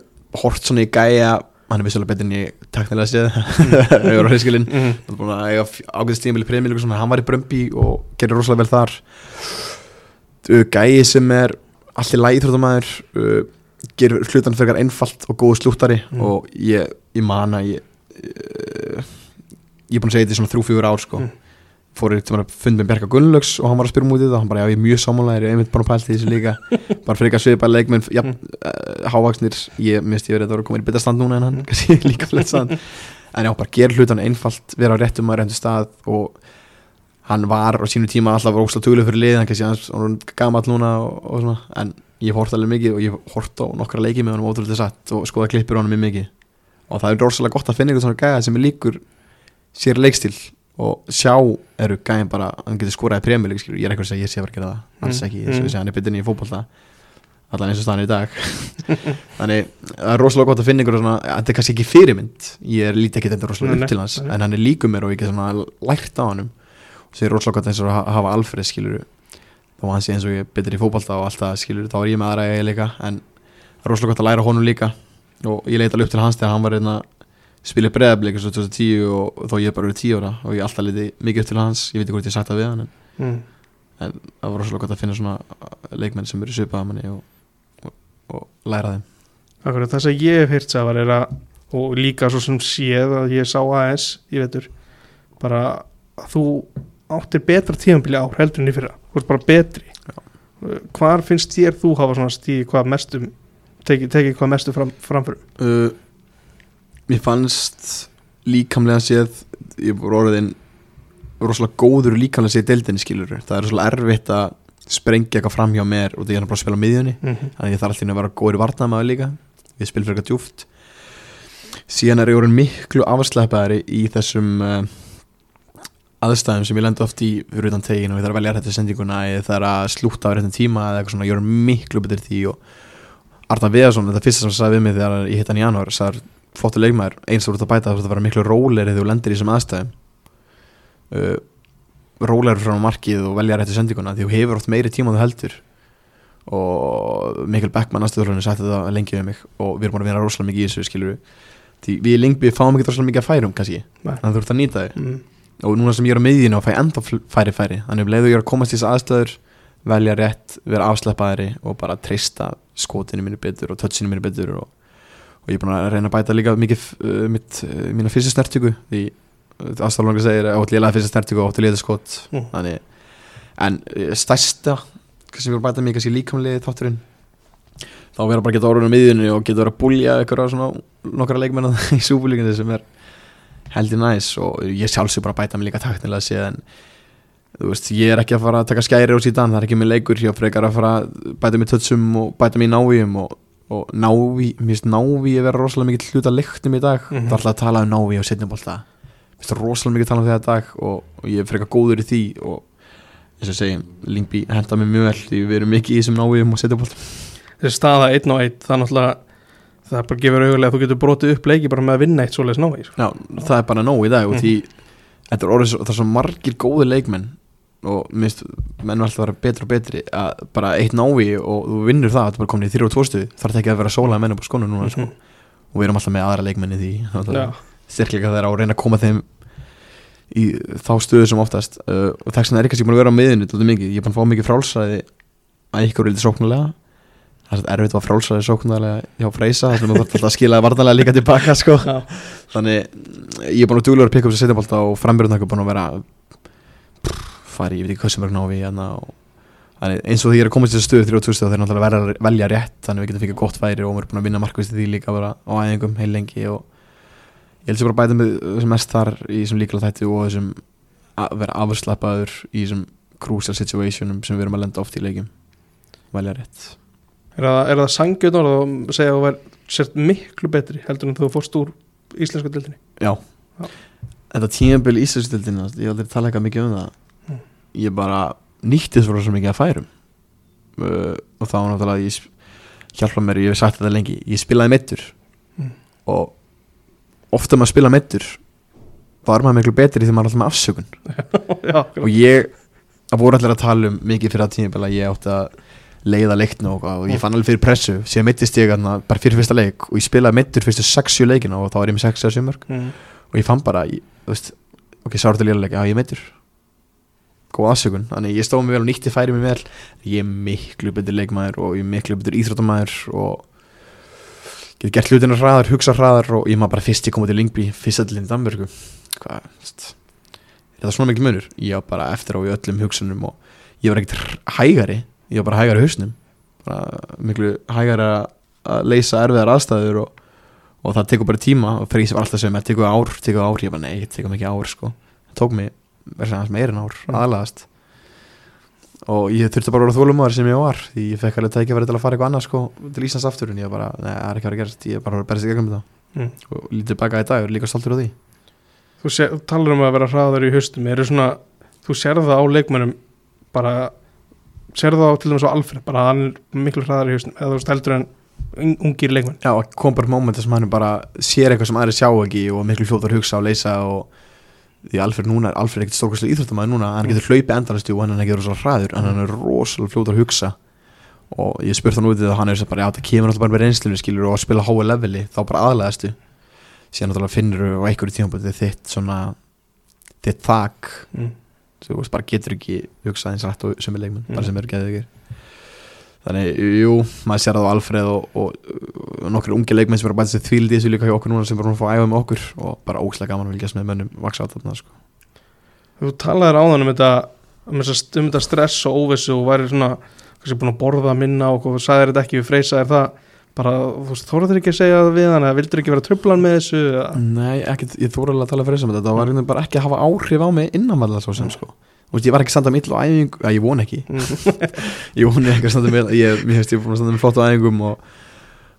hort svona í gæja hann er vissulega betur en ég teknilega séð. Auðvara eiga ágæðist tímil í premjölíku svona hann var í Brömbi og gerir rosalega vel þar. Uh, gæji sem er allir lægþróttamæður uh, gerir hlutan fyrir einfalt og góðu slúttari Mm. og ég, ég man að ég uh, ég er búin að segja þetta í svona þrjú-fjögur ár sko. Mm. Fór ég til að fund með Bjarka Gunnlaugs og hann var að spyrja mútið og hann bara já ég er mjög samanlega, ég er einmitt bara að pælt í þessu líka. Bara að svipa leikmenn ja, Mm. uh, hávaksnir, ég misti yfir þetta voru komin í betra stand núna en hann, Mm. kannski líka flett stand. En já, bara gera hlutan einfalt vera á réttum að réttum stað og hann var á sínu tíma alltaf ósla tuglega fyrir lið, hann kannski hans hann er gamall núna og, og svona, en ég hort alveg mikið og ég hort á nokkra leiki með honum ótrúlega satt og skoða klippur honum mjög mikið. Og það er að og sjá eru gæðin bara, hann getur premjöleik skilur, ég er eitthvað að segja ég sé að vera að gera það. Alls Mm. ekki, þess að Mm. segja hann er betur í fótbolta. Allan eins og staðan í dag. Þannig það er rosalega gott að finna ykkur svona, þetta er kannski ekki fyrirmynd. Ég er lítið ekki þetta rosalega upp til hans en hann er líku mér og ég get svona lært á hannum og það er rosalega gott eins og að ha- hafa Alfred skilur þá hann sé eins og ég betur í fótbolta og allt það skilur, þá er ég með aðra spilið breðablik eins og 2010 og þó ég er bara verið 10 ára og ég alltaf leiti mikið upp til hans. Ég veit ekki hvort ég sagt það við hann en, mm. en það var rosalega gott að finna svona uh, leikmenn sem eru svipaða manni og, og, og læra þeim. Akkurat, það sem ég hef heyrt sævar er að og líka svo sem séð að ég sá AS ég veitur bara að þú áttir betra tíðanbili ár heldur en í fyrra. Þú ert bara betri. Hvar finnst þér þú hafa svona stíði hvað mestum tekið teki hvað mestu fram, framförum? Uh, Mér fannst líkamlega séð ég voru orðin rosalega góður líkamlega séð deildinni skilur það er rosalega erfitt að sprengja eitthvað fram hjá mér og því ég er bara að spila á miðjunni. Mm -hmm. þannig að ég þarf alltaf að vera góður í varnamaður líka. Ég spil fyrir eitthvað djúft síðan er ég orðin miklu afslæpaðari í þessum uh, aðstæðum sem ég lendi oft í fyrir utan tegin og ég þarf að velja réttu sendinguna ég þarf að slúta á réttum tíma eða eitthvað svona, ég er miklu betur því og Arna Viðarsson, þetta fyrsta sem hann sagði við mig þegar ég hitt hann í janúar, sagði flottu leikmaður eins og þú ert að bæta þú ert að vera miklu rólegri þegar þú lendir í þessum aðstæðum. Uh, rólegri frá markið og velja réttu sendinguna því þú hefur oft meiri tíma en þú heldur. Og Mikkel Beckmann aðstöðurlunni sætti þetta lengi við mig og við erum búin að vinna rosalega mikið í þessu skilur því við í Lingby fáum ekki rosalega mikið að færum kannski, þannig að þú ert að nýta þau mm. og núna sem ég er á miðjunu og fæ enda færi færi þannig um leiðu ég er að komast í þessu aðstöður velja rétt, vera afsleppaðari og bara treysta skotinu mínu betur og touchinu mínu betur og, og ég er búin að reyna að bæta líka mikið uh, mitt, uh, mína fyrstu snertíku því aðstæðalanga segir að ótt lélega fyrstu snertíku og ótt lélega skot Mm. þannig, en uh, stærsta sem ég var að bæta mig kannski líkamlegi þátturinn þá vera bara að geta orðinu á miðjunni og geta verið að búlja eitthvað nokkra leikmenn í súbúlíkandi sem er heldur næs og ég sjálfsög bara að bæta mig líka taktilega séð en þú veist, ég er ekki að fara að taka skæri á síðan, það er ekki minn leikur, ég frekar að fara að bæta mig tötsum og bæta mig í návíum og, og náví, mér finnst náví að vera rosalega mikið hluta leiknum í dag Mhm. það er alltaf að tala um náví og setnibólta mér finnst rosalega mikið að tala um þetta dag og, og ég er frekar góður í því og eins og segi, Lingby henda mér mjög vel því við erum mikið í þessum návíum og setnibólta þessi staða einn og einn það er náttúrulega það bara gefur augulega að þú getur brotið upp leiki bara með að vinna eitt svoleiðis návi sko. Já, það er bara nóg í dag og Mhm. því er það er svo margir góði leikmenn og minnst menn var alltaf að vera betri og betri að bara eitt návi og þú vinnur það, þetta er bara komin í þrjá og tvostuð þarf þetta ekki að vera sólaði menn upp á skónu núna sko. og við erum alltaf með aðra leikmenni því styrkleika þeirra og reyna að koma þeim í þá stöðu sem oftast. Uh, og þess vegna er ekki að ég búin að vera á miðinu ég er búin að fá mikið frálsræði að ykkur vildi sóknulega það er erfitt að fá frálsræði sóknulega hjá Freysa þess vegna þú þarf alltaf að skila varnalega líka tilbaka sko. þannig ég er búin að duglega að pikka upp sér setjabólta og frambyrðun er búin að vera fari, ég veit ekki hvað sem er návi eins og því ég er að koma til þessu stöðu 3000 og þeir náttúrulega verða að velja rétt þannig við getum fikið gott færi og við erum búin að vinna markvist því líka bara á æðingum heil lengi og ég held sér bara að bæta með sem mest þar í þessum líkala þætti og þessum að vera afslappaður í þessum crucial situationum sem við erum að lenda oft í leikjum velja rétt er það, er það orð að segja að þú væri sért miklu betri heldur en þú fórst úr íslensku dildinni Já, Já. Þetta tímabil Íslandsdildin ég hef aldrei talað eitthvað mikið um það. Ég bara nýtti svo mikið að færum. Uh, og þá var náttúrulega ég hjálpa mér, ég hef sagt þetta lengi ég spilaði meittur Mm. og ofta maður spila meittur þá er maður miklu betri því maður er alltaf með afsökun. Já, og ég, það voru allir að tala um mikið fyrir að að ég átti að leiða leikna og, og ég fann alveg fyrir pressu. Síðan meittist ég þarna bara fyrir fyrsta leik og ég spilaði meittur fyrstu 6-7 leikina og þá var ég með 6-7 mörg mm. og ég fann bara, ég, þú veist ok, sá þetta lélega, já ég er meittur góð aðsökun, þannig ég stóð mig vel og nýtti færi mig vel, ég er miklu betur leikmaður og ég er miklu betur íþróttamæður og get gert hlutina hraðar, hugsa hraðar og ég maður bara fyrst ég komið til Lingby, fyrst allir í Danmörku. Hvað, er það svona mikil munur, ég var bara eftir á í öllum hugsunum og ég var ekkert hægari ég var bara hægari hausnum. Bara miklu hægari að- að leysa erfiðar aðstæður og og það tekur bara tíma og fyrir var alltaf sem það tekur ár, tekur ár, ég bara nei, tekur mikið ár sko, það tók mig verður sem aðeins meira en ár, Mm. aðlagast og ég þurfti bara að vera þólumæður sem ég var, því ég fekk alveg tækja til að fara eitthvað annað sko, til Íslands aftur en ég bara, nei, það er ekki að vera gerst, ég er bara að vera berðist í gegnum þetta Mm. og lítið baka í dag, og er líka stoltur á því Þú sé, talar um að vera hraðar í haustum eru svona, þú sér það á leikmennum bara sér það á til dæmis á Alfred, bara hann er miklu hraðar í haustum, eða þú en un- ungir leikmenn Já, kom bara moment sem hann bara sér eitthvað sem aðri sjá ekki og miklu fljótt að hugsa og leysa og því Alfred núna er Alfred ekkert stórkvæslega íþróttamæður núna hann getur hlaupið endalastu og hann er ekki rosalega hraður en hann er rosalega fljótt að hugsa og ég spurt hann út í það og hann er sem bara já það kemur alltaf bara með reynslunni skilur og að spila háa leveli þá bara aðlæðastu síðan náttúrulega finnur þú á einhverju tímabæti þitt svona þitt þak mm. þú veist bara getur ekki hugsað eins rætt og sem er leikmenn Mm. bara sem eru geðið þannig, jú, maður sér það á Alfreð og, og, nokkur ungi leikmenn sem eru að bæta sér þvíld í þessu líka hjá okkur núna sem bara að fá að æfa með okkur og bara óslega gaman að fylgjast með mönnum vaksa á þarna sko. Þú talaðir áðan um þetta um um þetta stress og óvissu og væri svona kannski búin að borða minna og hvað sagðir þetta ekki við freysa er það bara, þú veist, þóraður ekki að segja það við hann eða vildur ekki vera trublan með þessu? Nei, ekkert, ég þóra alveg að tala fyrir þessum þetta var einhvern veginn bara ekki að hafa áhrif á mig innanvallega svo sem sko veist, ég var ekki að standa mill á æfingu, að ég von ekki. Mm. ég voni ekki að standa mig ég, ég búin að standa mig flott á æfingum og,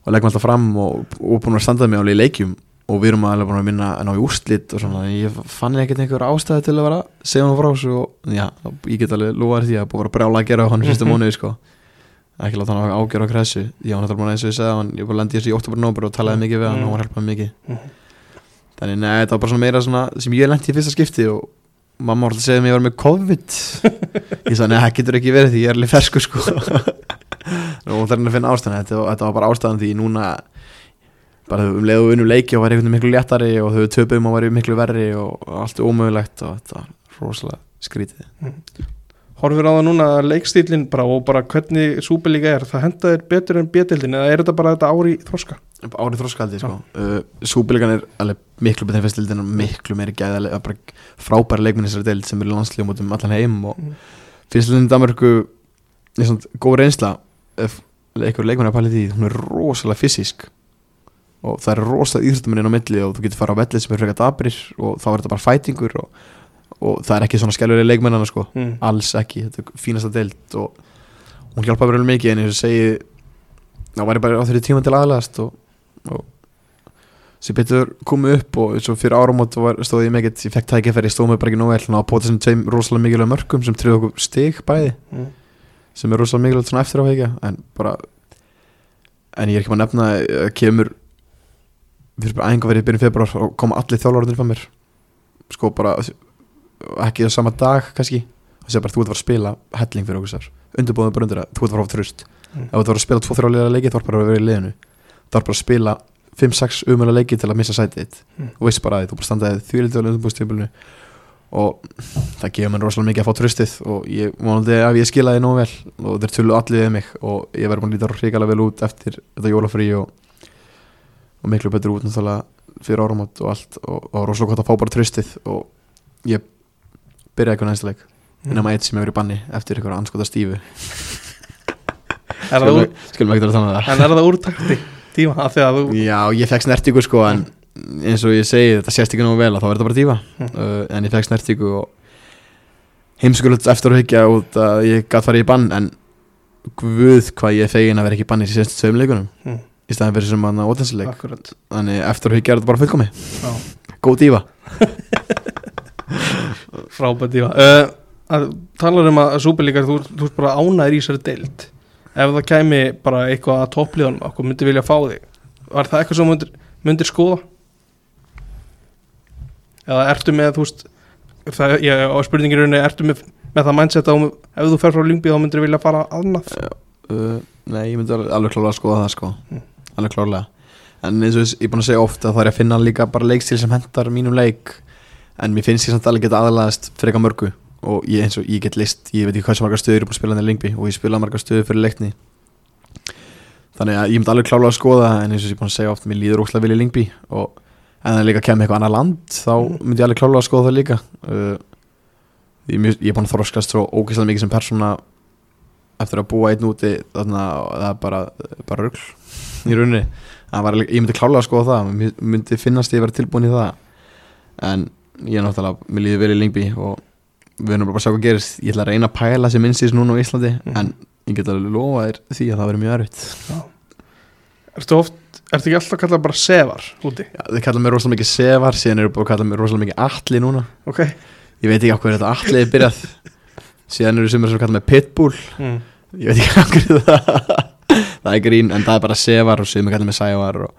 og leggum alltaf fram og, og búin að standa mig alveg í leikjum. Og við erum alveg búin að minna að ná í úrslit og svona, ég fann ekkert einhver ástæði til að vera að segja hann frá þessu og já, ég get alveg lúað því að búin að vera brjála að gera á hann fyrstu Mhm. mánuði sko. Ekki láta hann ágjöra á kressu ég var náttúrulega búin að eins og ég segja hann, ég var að lendi þessu í oktober nóber og talaði mikið við hann og hann var að hjálpa mig mikið. Mhm. þannig neða, þetta var bara svona meira svona sem ég lendi í fyrsta skipti og mamma var alltaf að ég var með COVID. Ég sagði, neða, það getur ekki verið því ég er alveg fersku sko. Og það er að finna ástæðan. Þetta, þetta var bara ástæðan því núna bara um leiðu og unnu leiki og var einhvern veginn miklu léttari og þau töpum og var miklu verri og allt ómögulegt og þetta var rosalega skrítið. Horfir á það núna að leikstílinn bara og bara hvernig súpilíka er, það henda þér betur en bétildin eða er þetta bara þetta ári þroska? Árið þróskaldi sko. uh, súbílegan er alveg miklu betur festildin og miklu meiri bara frábæra leikminni þessari deild sem er landslíðum út um allan heim og Mm. fyrstildin Danmarku er svona góð reynsla ef einhver leikminni að pæla í því hún er rosalega fysísk og það er rosalega íþróttuminn inn á milli og þú getur fara á velli sem er frekar dabrir og þá er þetta bara fætingur og, og það er ekki svona skjálfurlega leikmennana sko Mm. alls ekki, þetta er fínasta deild og hún hjálpaði verið mikið en og segi það væri bara á þeirri tíma til aðlæðast og, og sem betur komið upp og eins og fyrir áramót var, stóð ég mikið, ég fekk tækifæri, ég stóð mig bara ekki nóg vel og på þessum tveim rosalega mikilvæg mörgum sem tryggði okkur stig bæði. Mm. sem er rosalega mikilvægt svona eftir áhegja en bara en ég er ekki maður að nefna að kemur fyrir bara æfingarverið í byrjun februar og koma allir þjálfararnir frá mér. Sko bara ekki á sama dag kannski. Og segja bara þú ert að fara að spila helling fyrir okkur sár undirbúðum bara undir það, þú ert að fara að hafa tröst Mm. ef þú ert að fara að spila 2-3 liða leiki þá ert bara að vera í liðinu ert bara að spila 5-6 umöla leiki til að missa sætið þitt. Mm. og veist bara að þú bara standaði því lítið á undirbúðstífilinu og það gefur mér rosalega mikið að fá tröstið og ég vonandi að ég skilaði nógu vel og þeir tullu allir við mig og ég verði búin að líta hrikalega vel út eftir þetta jólafrí og, og miklu betur út náttúrulega fyrir áramót og allt og, og rosalega gott að fá bara tröstið og ég byrjaði eitthvað næsta leik. Mm. nema eitt sem hefur verið banni eftir eitthvað anskota stífu það úr, skulum ekki að tala um það. En er það úrtakti tíma þú Já, ég fekk snertingu sko en eins og ég segi, þetta sést ekki nógu vel að þá er þetta bara dífa Mm. uh, en ég fekk snertingu og heimskulegt eftir að hyggja út að ég gatt farið í bann en guð hvað ég er fegin að vera ekki í banni í síðastu tveim leikunum Mm. í staðan fyrir sem hann ótensleik Akkurat. Þannig eftir að hyggja er þetta bara fullkomi Já. góð dífa Frábært díma uh, talar um að Súperlíkar þú, þú ert bara ánæður í sér deild ef það kæmi bara eitthvað að toppliðanum okkur myndi vilja fá þig. Var það eitthvað sem myndir, myndir skoða? Eða ertu með þú veist það, ég, á spurningir rauninni ertu með, með það mindset að ef þú fer frá Lyngby þá myndir vilja fara annað? Uh, Nei, ég myndi alveg, klárlega að skoða það sko. Mm. alveg klárlega. En eins og ég er búin að segja ofta þá er ég að finna líka bara leikstil sem hendar mínum leik. En mér finnst ég samt alveg geta aðlaðast freka mörgu og ég, eins og ég get list ég veit ekki hvað sem margar stöður ég er búin að spila hann í Lingby og ég spila margar stöður fyrir leikni. Þannig að ég myndi alveg klárlega að skoða en eins og ég búin að segja ofta mér líður óslega vel í Lingby og en það líka kemur eitthvað annað land þá Mm. myndi ég alveg klárlega að skoða það líka. Uh, ég, mjög- ég er búin að þroskast svo ógeðslega mikið sem persóna eftir að búa einn úti þannig að það er bara, bara rugl í rauninni. Var, ég myndi klálega að skoða það myndi finnast ég að vera tilbúin í það. En ég er náttúrulega mér líður vel í Lingby og við erum bara að sjá hvað gerist. Ég ætla að reyna að pæla sem minnstís núna á Íslandi Mhm. en ég get alveg lofa þér því að það verður mjög erfitt. Ertu oft, ertu ekki alltaf kallað bara sefar úti? Já, þið kalla mér rosalega mikið Sevar síðan eru búin að kalla mér rosalega mikið Atli núna. Ok. Ég veit ekki á hverju þetta Atli er byrjað. Síðan eru sumir sem kalla mér Pitbull. Mm. ég veit ekki á hverju það það er grín en það er bara Sevar og sumir kalla mér Sævar og,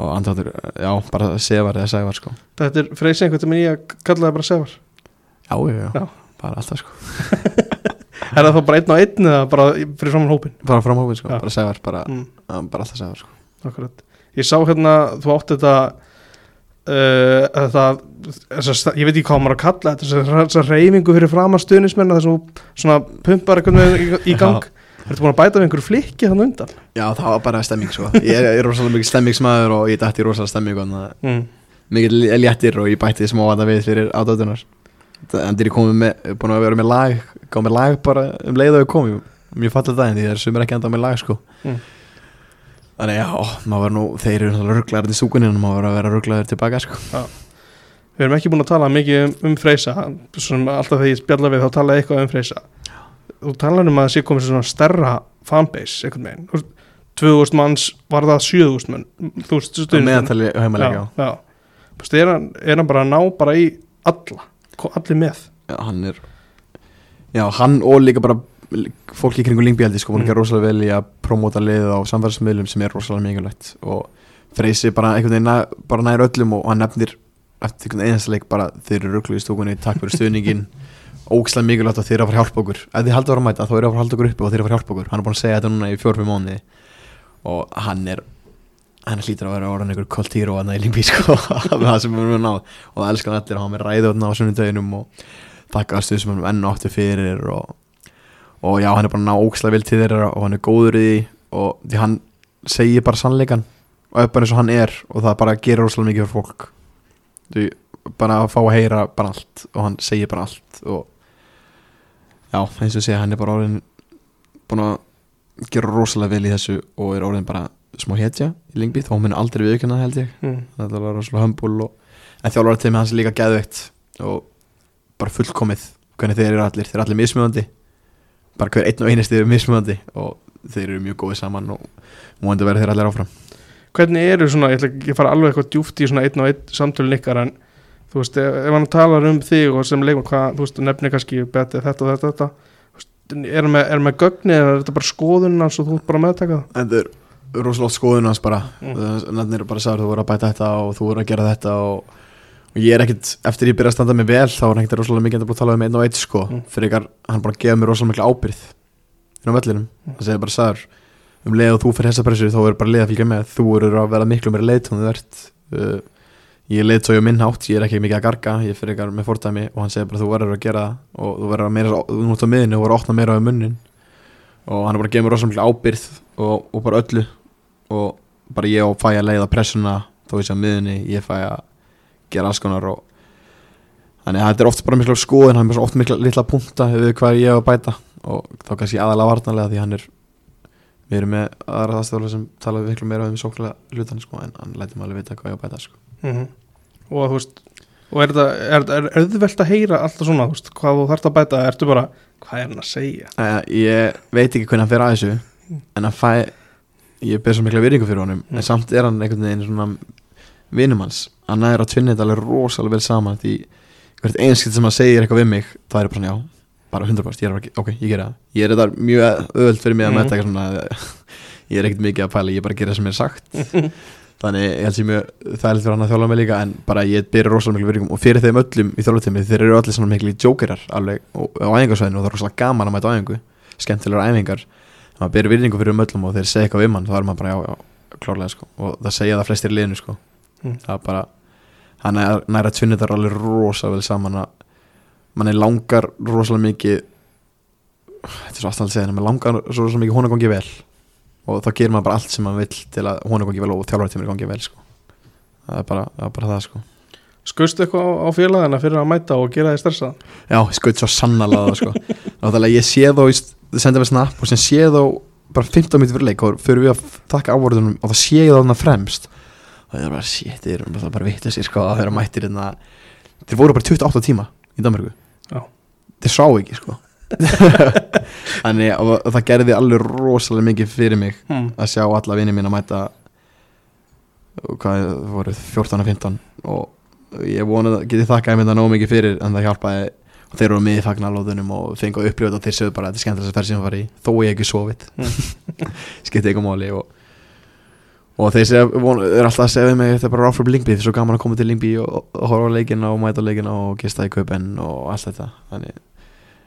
og andáttur, já, bara Sevar eða Sævar sko. Þetta er freysi einhvern veginn í að kalla það bara sefar Já, já, já, bara alltaf sko Er það þá bara einn á einn eða bara fyrir framann hópin? Bara framhófin sko, Já. bara segar, bara, Mm. ja, bara alltaf segar sko Akkurat. Ég sá hérna, þú átt þetta uh, þetta þessa, ég veit ekki hvað maður að kalla þetta þessa, þessa reyfingu fyrir framar stuðnismenn þess að svona pumpar eitthvað í, gang Ertu búin að bæta við einhverju flikki þannig undan? Já, það var bara stemming sko Ég er, er rosalega mikið stemmingsmaður og ég dætti rosalega stemming og Mm. mikið léttir og ég bætti smá að það við fyrir ádótunar En ég komið með, búin að vera með lag Gáð með lag bara um leið og ég kom Mjög fallið það en því það er sumir ekki enda með lag sko. Mm. Þannig já, maður var nú, þeir eru rugglaðir í súkunni en maður var að vera rugglaðir tilbaka sko. Við erum ekki búin að tala mikið um, um Freysa. Alltaf þegar ég spjalla við þá tala eitthvað um Freysa. Þú talar um að það sé komið svona stærra fanbase Þú veist, 2000 manns var það 7000 mann þú veist Það stuðnismenn. meðantali heimalega já, já. Þú veist, er, hann, er bara að ná bara í alla, allir með. Já, hann er Já, hann og líka bara fólki í kringu Lingbyaldi sko, búin að Mm. gera rosalega vel í að promóta liðið á samfélagsmiðlum sem er rosalega mikilvægt. Og Freysi bara einhvern veginn bara nær öllum og hann nefnir eftir einhvern einasta leik bara þeir eru rugglu í stúkunni, takk fyrir stuðningin ógislega mikilvægt að þeir eru að fara hjálpa okkur. Ef þið haldur að vera mæta þá eru að fara að halda okkur uppi og þeir eru að fara hjálpa okkur. Hann er búin að segja þetta núna í fjórfum mánuði og hann er hann hlýtur að vera orðan einhver koltýr og hann er lífi sko. Með það sem við erum náð og það elskar hann allir að hafa með ræðu á sunnudöginum og þakka stuð sem hann enn áttu fyrir og, og já, hann er bara að ná ógislega vel til þeirra og hann er góður í því og því hann segir bara sannleikan og bara eins og hann er og það bara gerir rosalega mikið fyrir fólk. Því bara að fá að heyra bara allt og hann segir bara allt og já, eins og segja, hann er bara orðin búin að gera rosalega vel í þessu og er orðin bara smá hetja í Lingby, þá mun aldrei viðkjöna held ég mm. þetta var rosalega hömbul og, en þjálfara teimi hans er líka geðveikt og bara fullkomið hvernig þeir eru allir, þeir eru allir mismjöðandi bara hver einn og einasti eru mismjöðandi og þeir eru mjög góðið saman og múandi verður þeir allir áfram Hvernig eru svona, ég ætla ekki að fara alveg eitthvað djúft í svona einn og einn samtölun ykkar en þú veist, ef, hann talar um þig og sem leikmann, hvað, þú veist, nefnir kannski betið þetta og þetta, þetta þú veist, er hann með, með gögni eða er þetta bara skoðun hans og þú bara meðtaka það? Rosalega skoðun hans bara. Mm. nefnir bara sagður þú voru að bæta þetta og þú voru að gera þetta og, og ég er ekkit, eftir ég byrja að standa mig vel þá er ekkit rosalega mikið að að tala um einn og eitt sko. Mm. fyrir ykkar, hann bara gefa mér rosalega mikla ábyrð inn á vellinum, Mm. það segir bara sagður um leið og þú fyrir þessa pressu þá er bara leið að fylgja með. Þú eru að vera miklu meira leitt þú ert. Uh, ég er leitt svo ég minn hátt ég er ekki mikið að garga, ég fyrir ykkar með fordæmi. Og hann segir bara þú verður að gera það og þú verður að meira, þú út á miðinu og verður að opna meira á munnin. Og hann er bara að gefa mér rosalega mikla ábyrð og, og bara öllu. Og bara ég og fæ að leiða pressuna þó ég sé á miðunni, ég fæ að gera alls konar og þannig að þetta er oft bara mikla skoðin, hann er oft mikla litla punta við hvað ég hef að bæta. Og þá kannski aðalega varnarlega því hann er við erum með aðra aðstæðulega sem tala miklu meira um sóklega hlutan sko, en hann læti maður alveg vita hvað ég á að bæta sko. mm og þú veist og er þetta, auðvelt að heyra alltaf svona, þú veist, hvað þú þarft að bæta? Ertu bara, hvað er hann að segja? Æ, ég veit ekki hvernig hann fer að þessu en hann fæ ég ber svo mikla virðingu fyrir honum Mm. en samt er hann einhvern veginn svona vinum hans, hann er að tvinna þetta alveg rosalega vel saman því hvert einskilt sem hann segir eitthvað við mig það er bara svona já, bara 100% ég er bara, ok, ég gera það. Ég er þetta mjög öðvöld fyrir mig að metta eitthvað svona ég er ekkert mikið að pæla, ég bara gera það sem er sagt. Þannig ég held sér mjög þægilegt fyrir hann að þjóla mig líka en bara ég byrja rosalega miklu virðingum og fyrir þeim öllum í þjólatími þeir eru allir svona miklu jókerar alveg á æfingarsvæðinu og það er rosalega gaman að mæta á æfingu skemmtilegar æfingar maður byrja virðingu fyrir um öllum og þeir segja eitthvað við mann þá er maður bara já, já, klárlega sko. Og það segja það flestir í liðinu sko. Mm. það er bara hann er næra tvinnið þar alveg rosa vel saman að mann er langar rosalega mikið þetta er svo aðstæðan að segja en mann langar rosalega mikið hún að gangi vel. Og þá gerir maður bara allt sem maður vill til að hún að gangi vel og þjálfartímur gangi vel sko. það, er bara, það er bara það sko. Skaustu eitthvað á, á félagina fyrir að mæta og gera þið stressa Já, skaut svo sannlega það sko. Náttúrulega ég sé þá, ég senda mér snap og sem sé þá bara 15 minnir fyrir leik og fyrir við að þakka ávorðunum og það sé ég þá þarna fremst. Og það er bara, shit, þeir eru bara, bara vitlega sko að þeirra mættir hérna. Þeir voru bara 28 tíma í Danmarku þeir sá ekki sko. Þannig og það gerði alveg rosalega mikið fyrir mig hmm. að sjá alla vinið mín að mæta og hvað það voru 14 og 15 og ég vona að geti þakkaði mér það nóg mikið fyrir en það hjálpaði þeir eru með í fagnarlóðunum og fengu að upplifa þetta og þeir sögðu bara að þetta er skemmtilegast að ferð sem var í þó ég ekki sofið. Skipti ekki máli og, og þeir segja, von, er alltaf að segja við mig þetta er bara ráfrúm Lingby, það er svo gaman að koma til Lingby og, og horfa á leikina og mæta á leikina og gista í kaupen og allt þetta. Þannig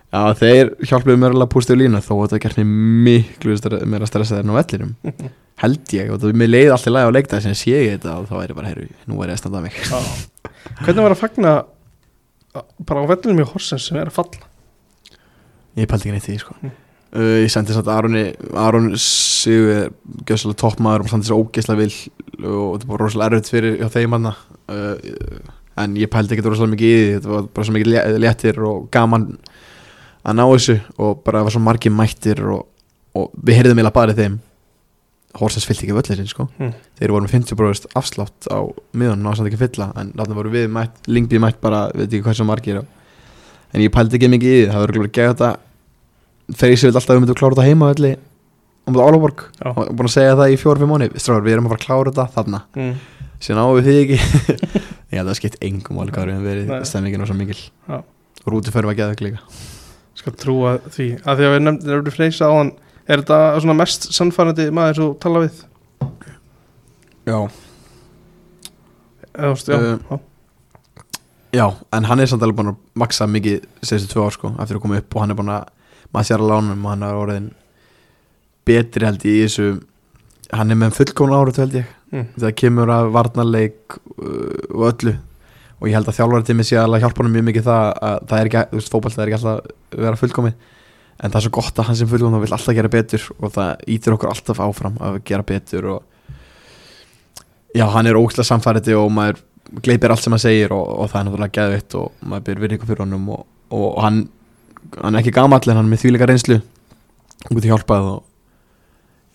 Já, þeir hjálpuðu mér alveg að pústa í lína þó að þetta mér miklu stre- meira stressað en á vellinum. Held ég og það mér leiði alltaf læg á leikdag sem sé ég þetta og þá er ég bara, herru, nú er ég að standa að mig. Hvernig var að fagna bara á vellinum í Horsens sem er að falla. Ég pældi ekki neitt því sko. Mm. uh, ég sendi samt Aroni Aron Sigur gjössalega toppmaður og sendi sér ógeðslega vil og þetta var rosalega erfitt fyrir hjá þeim hann uh, en ég pældi ekki rosalega mikið í því. Þetta var bara svo mikið lé- léttir og gaman að ná þessu og bara var svo margir mættir og, og við heyrðum eiginlega bara þeim Horsens fyllt ekki völlirinn sko. Mm. þeir voru með 50% afslátt á miðan ná samt ekki fylla en þarna voru við mætt, Lingby mætt bara veit ekki hvað sem margir og, en ég pældi ekki mikið í því það verður ekki gegn þetta þegar ég sé alltaf að við myndum að klára þetta heima öllu um þetta Álaborg og búin að segja það í fjóra-fimm mánu stráður við erum að fara að klára þetta þarna. Mm. síðan áum við því ekki. Ég held að það skipt engum við höfum verið stemmingin var svo mikil. Og rúti fyrir að geða ekki líka er þetta svona mest sannfærandi maður þú tala við? Já. Eða veist, já, Uh, já. Já, en hann er samt alveg búin að maksa mikið síðustu tvö ár sko, eftir að koma upp og hann er búin að maður sér að lánum og hann er orðin betri held ég í þessu. Hann er með fullkónu árið held ég Mm. það kemur að varnarleik uh, og öllu. Og ég held að þjálfari tími sé að hjálpa hann mjög mikið það að það er ekki, þú veist, fótball það er ekki alltaf að vera fullkomi en það er svo gott að hann sem fullkomi þá vil alltaf gera betur og það ítir okkur alltaf áfram að gera betur og já, hann er ógæslega samfæriti og maður gleipir allt sem hann segir og, og það er náttúrulega geðvitt og maður byrður virðingu fyrir honum og, og, og hann, hann er ekki gamall en hann er með þvíleika reynslu og getur hjálpað og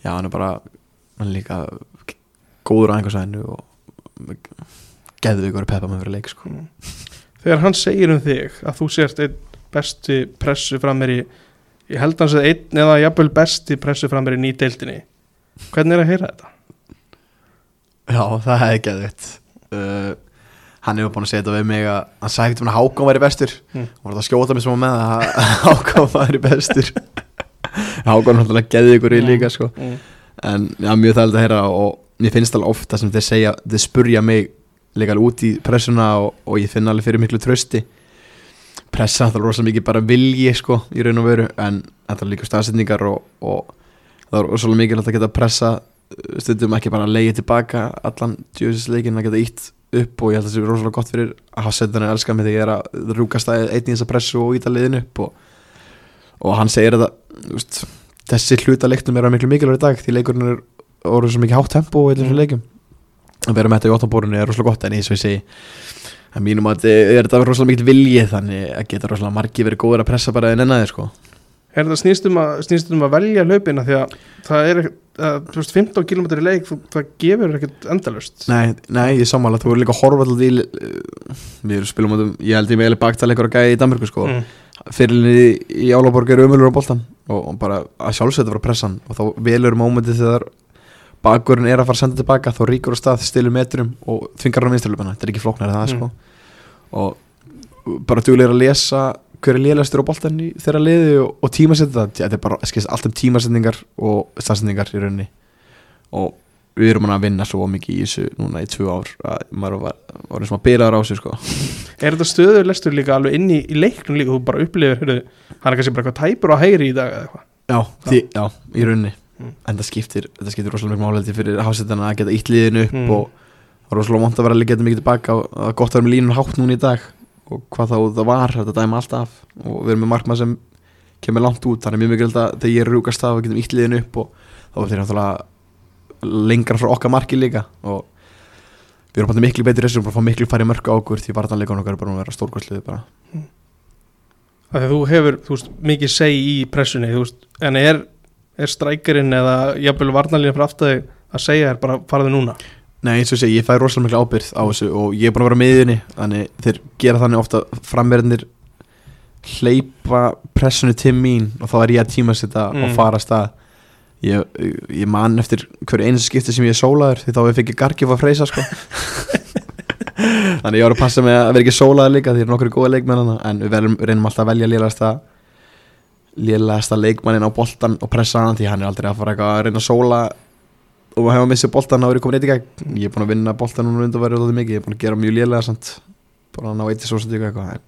já, hann er bara hann er líka góður á einhversæðinu og geðvikur peppa með fyrir leik sko. þegar hann segir um þig að þú sért einn besti pressu frammeir í ég held hans að einn eða jafnvel besti pressu frammeir í nýdeildinni hvernig er að heyra þetta? Já, það er geðvitt uh, Hann hefur búin að segja þetta við mig að hann sagði ekkert um að Hákon væri bestur Mm. og var það að skjóta mig sem með að Hákon væri bestur Hákon er náttúrulega geðvikur í líka sko. Mm. en já, mjög þægilega að heyra og mér finnst alveg ofta sem þeir segja þeir spurja mig leika alveg út í pressuna og, og ég finn alveg fyrir miklu trösti pressa það er rosalega mikið bara vilji sko í raun og veru en þetta er líka staðsetningar og, og það er rosalega mikið að geta pressa uh, stundum ekki bara að leiði tilbaka allan djöfisleikin að geta ítt upp og ég held að það sé rosalega gott fyrir að hafa setjan að elska mig þegar ég er að rúkast að einn í þessa pressu og íta liðin upp og, og hann segir að veist, þessi hluta leiknum er að miklu mikilvæg í dag því leikurinn er orðið svo mikið hátt tempo í þessum Mm. leikum að vera með þetta í óttanbórunni er rosalega gott en eins og ég segi að mínum að er þetta rosalega mikið vilji þannig að geta rosalega margi verið góður að pressa bara en ennaði sko Er það snýst um að, snýst um að velja hlaupina því að það er að, veist, 15 km í leik, það gefur ekkert endalust. Nei, nei, ég sammála, þú voru líka að horfa alltaf í uh, við erum spilum átum, ég held ég meðlega baktal eitthvað gæði í Danmörku sko Mm. fyrirlinni í, Álaborg er umölur á boltan og, og bara að sjálfsögða frá pressan og þá velur mómentið þegar bakurinn er að fara að senda tilbaka þá ríkur á stað, stilur metrum og þvingar hann á vinsturlöpuna, þetta er ekki flóknar það Mm. sko. Og bara duglegir að lesa hver er lélastur á boltan í þeirra liði og, og tímasetja það, þetta er bara skilst, allt um tímasetningar og staðsetningar í rauninni. Og við erum að vinna svo mikið í þessu núna í tvö ár að maður var, var eins og maður byrjaður á sig sko. Er þetta stöður lestur líka alveg inn í, leiknum líka, þú bara upplifir, hann er kannski bara eitthvað tæpur á hægri í dag eða eitthvað. Já, því, já, í rauninni Mm. En það skiptir, þetta skiptir rosalega mjög málega fyrir hafsettana að geta ítt liðinu upp Mm. og það er rosalega vant að vera að geta mikið tilbaka er gott að vera með línun hátt núna í dag og hvað þá það var, þetta dæma alltaf og við erum með markmað sem kemur langt út þannig mjög mikilvægt að þegar ég er rúkast af og getum ítt liðinu upp og þá er þeir náttúrulega lengra frá okkar marki líka og við erum bara miklu betri þessu og bara fá miklu færi mörg á okkur því vartanleikunum okkar er bara að vera stórkvæsluði bara því að þú hefur, þú veist, mikið segi í pressunni, þú veist, en er, er strækirinn eða jafnvel varnalíðin fyrir aftæði að segja þér bara farðu núna? Nei, eins og ég segi, ég fæ rosalega mikla ábyrgð á þessu og ég er búin að vera með í þinni þannig þeir gera þannig ofta framverðinir hleypa pressunni til mín og þá er ég að tíma setja Mm. og fara að stað ég, ég man eftir hverju einu skipti sem ég er sólaður því þá við fikk ég gargif að freysa sko þannig ég var að passa með að vera ekki sólaður líka því það er nokkur góða leikmenn en við reynum alltaf að velja lélegasta lélegasta leikmannin á boltan og pressa hann því hann er aldrei að fara að reyna að sóla og hefa missið boltan er ég komin eitt í gegn. Ég er búin að vinna boltan núna undan verið og mikið ég er búin að gera mjög lélega samt búin að ná eitt í svo svolítið eitthvað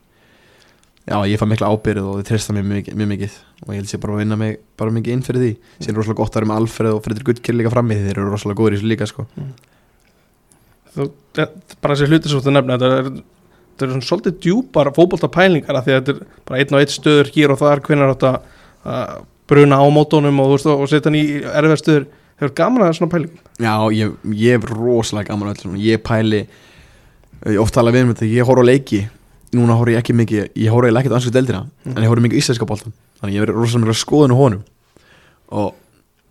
já ég fæ mikla ábyrð og þið treysta mér mjög, mjög mikið og ég held sér bara að vinna mig bara mikið inn fyrir því. Síðan er rosalega gott að vera með Alfred og Fredrik Guttkill líka frammi þeir eru rosalega góður í þessu líka sko. Þú, ja, bara þessi hluti sem þú nefna, þetta er, þetta er svona svolítið djúpar fótbolta pælingar að því að þetta er bara einn og einn stöður hér og þar, átt að að bruna á mótónum og, veist, og setja hann í erfið stöður, hefur gaman að svona pælingum? Já, ég, ég hef rosalega gaman að svona. ég pæli ég oft tala við um þetta, ég horf á leiki núna horf ég ekki mikið, ég horf eiginlega ekkert á ansku deildina Mm. en ég horf mikið íslenska boltan þannig ég verið rosalega mikið skoðun á honum og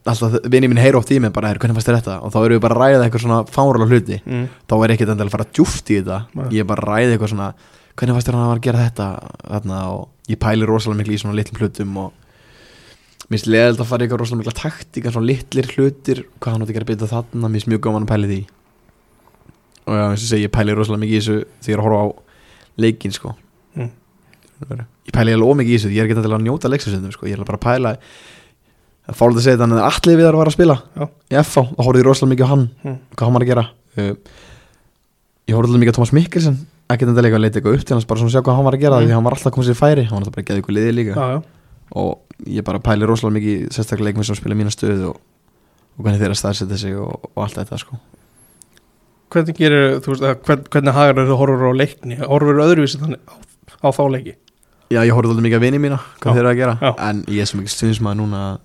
alltaf vinið minn heyra oft í mig bara, "Heyrðu, hvernig fannst þér þetta? Og þá erum við bara að ræða eitthvað svona fáralega hluti. Mm. þá er ekkert endilega að fara djúft í þetta. Nei. ég er bara að ræða eitthvað svona hvernig fannst þér hann að gera þetta þarna, og ég pæli rosalega mikið í svona litlum hlutum og mér finnst leðild að fara í eitthvað rosalega mikla taktík svona litlir hlutir, hvað hann átti að gera betur þarna. Mér finnst mjög gaman að pæli því. Og já, eins og segi, ég pæli rosalega mikið í þessu þegar ég er að það fálið að segja þannig að allir við að vara að spila Já. í þá horfði ég rosalega mikið á hann Mm. hvað hann var að gera uh, ég horfði alveg mikið á Thomas Mikkelsen ekki endilega eitthvað að leita eitthvað upp til hans bara svona að sjá hvað hann var að gera Mm. því hann var alltaf að koma sér færi hann var alltaf bara að geða eitthvað liði líka Já, já. og ég bara pæli rosalega mikið sérstaklega leikmenn sem spila mína stöðu og, og hvernig þeirra staðsetja sig og, og allt þetta sko Hvernig gerir, þú veist, að hvern, hvernig hagar þú horfur á leikni, horfur öðruvísi þannig á, á þá leiki? já ég horfði alveg mikið að vini mína hvað þeirra að gera Já. en ég er svo mikið stundismæður núna að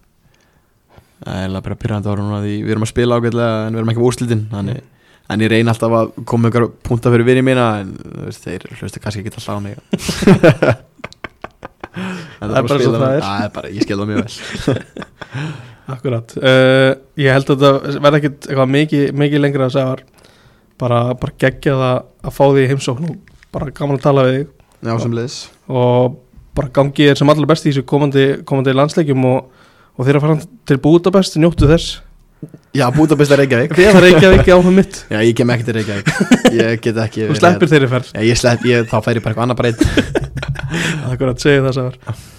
það er bara pyrrandi ára núna því við erum að spila ágætlega en við erum ekki með úrslitin þannig En ég reyni alltaf að koma ykkur punta fyrir vinið mína En veist, þeir hlustu kannski ekki alltaf á mig. Það er bara svo það er. Það er bara, ég skil það mjög vel. Akkurat. Uh, ég held að það verða ekkit eitthvað mikið, mikið lengra að segja bara, bara geggja það að fá því heimsókn og bara gaman að tala við þig. Já, sem liðs. Og bara gangi þér sem allar best í þessu komandi, komandi landsleikjum og, og þeir að fara til Budapest, njóttu þess. Já, Budapest er Reykjavík. Því að það reykja ekki áfram mitt. Já, ég kem ekki til Reykjavík. Ég get ekki þú sleppir þeirri ferð. Já, ég slepp, ég, þá fær ég bara eitthvað annað breyt Akkurat, segja það sæður